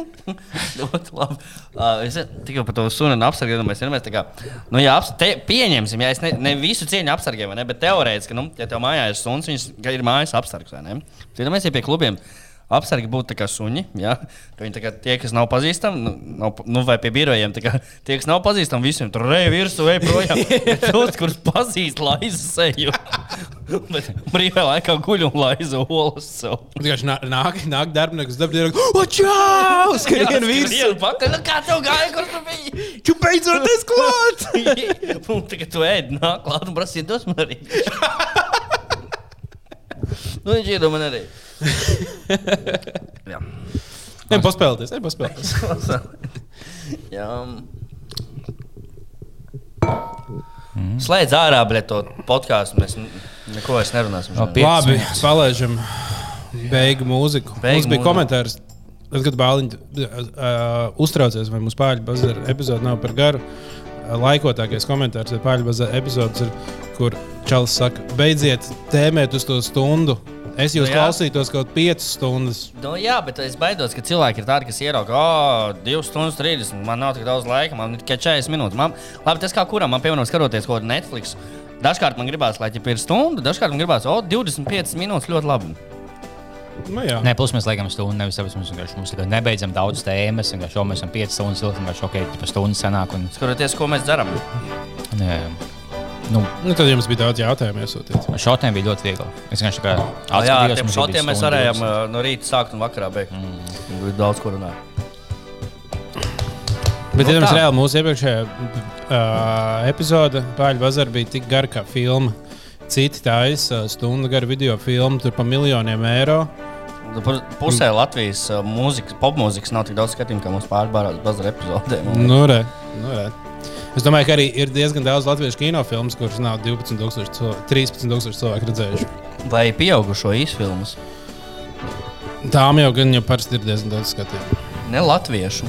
*laughs* Ļoti labi. Uh, es tikai par to sunu apsargājumu. Mēs vienmēr tā kā, nu, jā, aps, te, pieņemsim, ja es ne, ne visu cieņu apsargāju, bet teorētiski, nu, ja tev mājā ir suns, viņš ir mājas apsargs, vai ne? Tad mēs ja pie klubiem. Apsargi būtu kā suņi. Ja? Ka Viņi kā tie, kas nav pazīstami, nu, nav, nu, vai pie birojiem, kā tie, kas nav pazīstami, visiem tur reja virsū, ej projām. Tos, kurus pazīst, laizu seju. *laughs* Bet brīvā laikā guļ un laizu olas sev. Vienkārši nā- nāk, nāk darbinieks, darbinieks, oh, čau! Skrien pakaļ, nu, kā tev gāja, kur tu biji? Tu beidzot esi klāt! *laughs* Un tagad tu ēd, nāk klāt un prasīt, dos man arī. *laughs* nu, viņš iedod man arī. *laughs* Jā. Nē, paspēlēties, ej, paspēlēties. *laughs* Jā. Slēdz ārā, bet to podkāstu mēs neko vairs nerunāsim. No, Labi, palaižam beigu mūziku. Beigu Mums bija mūziku. komentārs. Es gadu bāliņu uh, uztraucies, vai mūsu pāri bazara epizode nav par garu. Laikotākais komentārs ir pāri bazara epizodes, ir, kur Čalis saka, beidziet tēmēt uz to stundu. Es jūs Nu jā. klausītos kaut 5 stundas. Nu, jā, bet es baidos, ka cilvēki ir tādi, kas ierauga, oh, 2 stundas 30. Man nav tik daudz laika, man ir tikai 40 minūtes. Man, labi, tas kā kuram, man piemēram, skatoties kaut kādu Netflix. Dažkārt man gribās, lai tie ir stunda, dažkārt man gribās, oh, 25 minūtes ļoti labi. Nu, jā. Nē, plus mēs liekam stundu, nevis tāpēc mēs vienkārši mums tagad nebeidzam daudz tēmas. Vienkārši jau mēs esam 5 stundas ilgi, vienkārši ok, pa stundu senāk. Un, Skatoties, ko mēs darām. nē, nu, Nu, tad jums bija daudz jautājumu. Iesūtiet. šautiem bija ļoti viegli. Es vienkārši tā kā Jā, šotiem bija mēs varējām no rīta sākt un vakarā beigt. Mm. Bija daudz ko runāt. Bet, Nu, ja jums tā. reāli mūsu iepriekšējā uh, epizode Pāļu bazara bija tik gara kā filma. Citi taisa stundu garu video filmu, tur pa miljoniem eiro. Nu, Pu- Pusē Latvijas mūzikas, popmūzikas nav tik daudz skatījumu, kā mums pārbārās bazara epizodē. Nu, re, nu, re. Es domāju, ka arī ir diezgan daudz latviešu kinofilmu, kuras nav 12,000, cil- 13,000 cilvēku redzējuši. Vai pieaugušo īsfilmas? Tām jau gan jau parasti ir diezgan daudz skatījumu. Ne latviešu.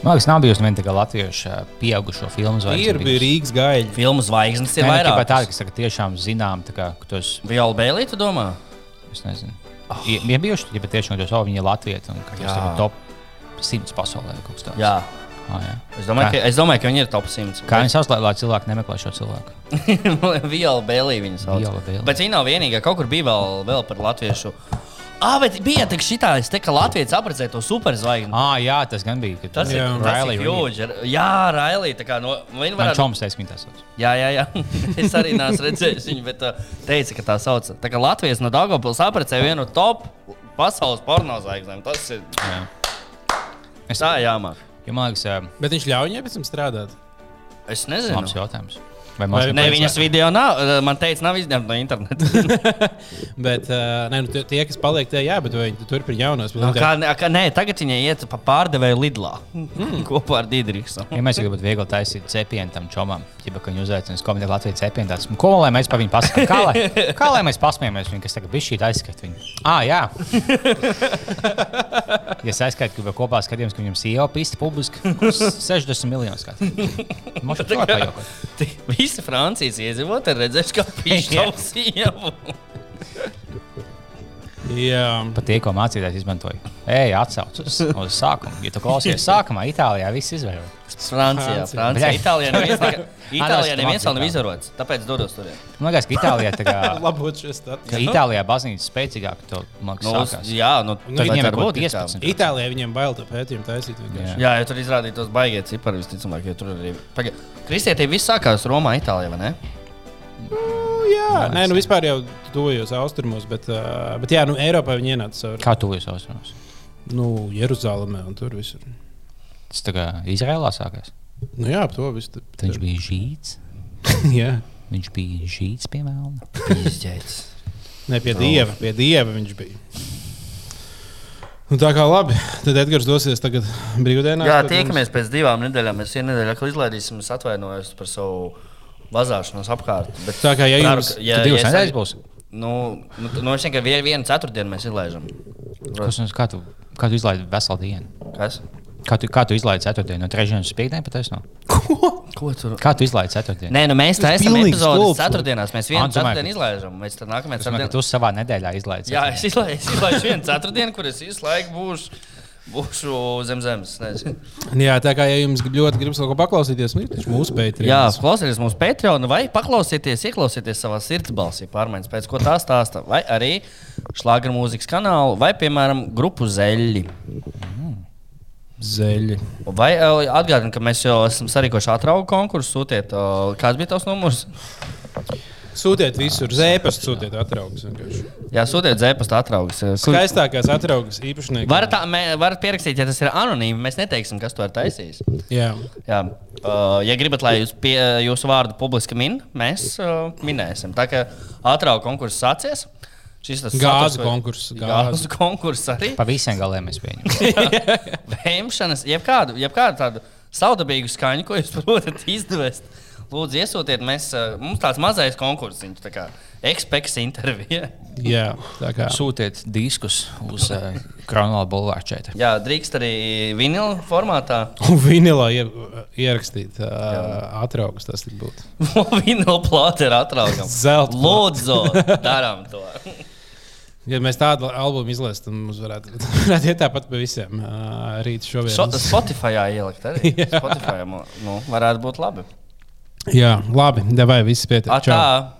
Man liekas, nav bijusi tā kā latviešu ā, pieaugušo filmu zvaigzne. Ir bija Rīgas gaļa. Filmu zvaigznes ir Ir vairāk. vairāk tāda, kas saka, tiešām zinām, tā kā tos, Viola Bēlī, tu domā? es nezinu. Oh. Ir bijuši tādi patiešām, tos, oh, viņi ir Latvijas un ka tā kā top 100 pasaulē kaut kas tāds. Jā. Ah, jā. Es domāju, ka, es domāju, ka viņi ir top 100. Kā viņi sauc, lai, cilvēki nemeklē šo cilvēku? *laughs* Viola Bēlī viņa sauc. Viola Bēlī. Bet viņa nav vienīgā. Kaut kur bija vēl, vēl par latviešu. Ah, bet bija tā, šitā, es te kā Latvijas aprecēju to superzvaigzni. Ah, jā, tas gan bija. ka Tas Jā. ir huge. Jā, Railī. Tā kā no viņa varētu. čoms teica, ka viņi tā sauc. Jā, jā, jā. *laughs* es arī neesmu redzējis viņu, bet uh, teica, ka tā sauc. Tā kā Latvijas no Dārgopils aprecēja vienu top pasaules pornozvaigznēm. Tas ir. Jā. Es- Tā jāmāk. Ja liekas, Bet viņš ļauj viņai pēc tam strādāt. Es nezinu. labs jautājums. Vai Vai- man Ne, viņas video nav. uh, Man teica, nav izņemta no interneta. *laughs* Bet uh, ne, nu, tie- kas paliek, tie jā, bet viņi turpina jaunos? Nu, kā, kā, nē, tagad viņa iet pa pārdevēju Lidlā mm. *laughs* kopā ar Dīdriksu. Ja mēs gribam viegli taisīt cepienu tam čomam, ja viņi uzaicina uz komiteju Latvijas cepienu, tad ko lai mēs par viņu pasakām? Kā lai, *laughs* kā lai mēs pasmējamies viņu, kas tagad bija šī aizskata viņu? Ah, jā. ja es aizskaitu, ka kopā skatījums, ka viņam sieva pista publiski, 60 miljonus skatījumu. Mums ir pajokot. Visi Francijas iedzīvotāji redzēs, kā *laughs* viņš Jā. to sievu. *laughs* Jā, Pat tie, ko mācītājs izmantoja. Ej, atsauc uz, sākumu. Ja tu klausies sākumā, Itālijā viss izvēro. Francijā, Francija. Francijā. *laughs* Itālijā neviens, Itālijā neviens vēl nav izvarots. Tāpēc dodos tur. Man liekas, ka Itālijā, tā kā, *laughs* labot šis ka stāsts. Itālijā baznīca spēcīgāk to man Nu, liekas, sākās. jā, nu, Nu, tad viņiem ir kaut ir tā. 15. Itālijā viņiem bail to pētījumu taisīt. vienkārši. Jā. Jā, ja tur izrādītos baigie cipari, visticamāk, ja tur arī. Kristietība viss sākās Romā, Itālijā, vai ne? Nu, jā, nē, nu vispār jau tuvojos austrumos, bet, uh, bet jā, nu, Eiropā viņi ienāca caur Kā tu jūs austrumos? nu, Jeruzalemē un tur visur. Tas tā kā Izrēlā sākās. Nu, jā, ap to viss. viņš bija žīts. *laughs* jā. Viņš bija žīts, piemēram. Pīzdēts. Ne pie dieva, pie dieva viņš bija. Nu, tā kā labi, tad Edgars dosies tagad brīvdienās. Jā, tiekamies pēc divām nedēļām. Mēs vienu nedēļu atkal izlaidīsim. Es atvainojos par savu vazāšanos apkārt. Bet Tā kā, ja ceru, jums- Ja, divas es- nedēļas būs. Nu, nu, nu, es vienkārši vienu, vienu ceturtdienu mēs izlaižam. Kas, kā, tu, kā tu izlaidi veselu dienu? Kas? Kā tu, kā tu izlaidi ceturtdienu? No trešdienas uz piekdienu patiesībā? Ko tur? Kā tu izlaidi ceturtdienu? Nē, nu mēs tā esam stulbs. ceturtdienās. Mēs vienu ceturtdienu izlaižam. Mēs tad nākamajā ceturtdienā. tu savā nedēļā izlaidi. Jā, es izlaižu, es izlaižu vienu ceturtdienu, kur es visu laiku būšu, būšu zem zemes. nezinu. Jā, tā kā ja jums ļoti gribas kaut ko paklausīties, nu, taču mūsu pētījums. Jā, klausieties mūsu Patreon, vai paklausieties, ieklausieties savā sirdsbalsī, pārmaiņas pēc ko tā stāsta, vai arī šlāgra mūzikas kanālu, vai, piemēram, grupu zeļi. zeļi. Vai atgādini, ka mēs jau esam sarīkojuši atraugu konkursu, sūtiet, kāds bija tavs numurs? Sūtiet visur, zēpas sūtiet atraugus. Jā, sūtiet zēpastu atraugus. Kur... Skaistākās atraugas īpašnieki. Varat, tā- mē- varat pierakstīt, ja tas ir anonīmi. Mēs neteiksim, kas to ir taisījis. Jā. Jā. Uh, ja gribat, lai jūs pie, jūsu vārdu publiski min, mēs uh, minēsim. Tā kā atraugu konkurss sācies. Šis tas vai- konkurss. Gāzu konkurss arī. Pa visiem galiem es pieņemu. *laughs* Vēmšanas, jebkādu, jebkādu tādu saudabīgu skaņu, ko jūs varat izdevest. Lūdzu, iesūtiet, mēs, uh, mums tāds mazais konkurss, tā kā ekspekts intervija. *laughs* Jā, tā kā. Sūtiet diskus uz uh, Kronāla Bulvāra 4. Jā, drīkst arī vinila formātā. *laughs* Un vinilā ie, ierakstīt uh, atraugus, tas tik būtu. *laughs* vinila plāte ir atraugama. Zelta. Lūdzu, darām to. Ja mēs tādu albumu izlaistu, tad mums varētu, varētu iet tāpat pa visiem uh, rīt šovien. So, Spotify ielikt arī. Spotify nu, varētu būt labi. Jā, labi, devai, viss pietiek. Atā!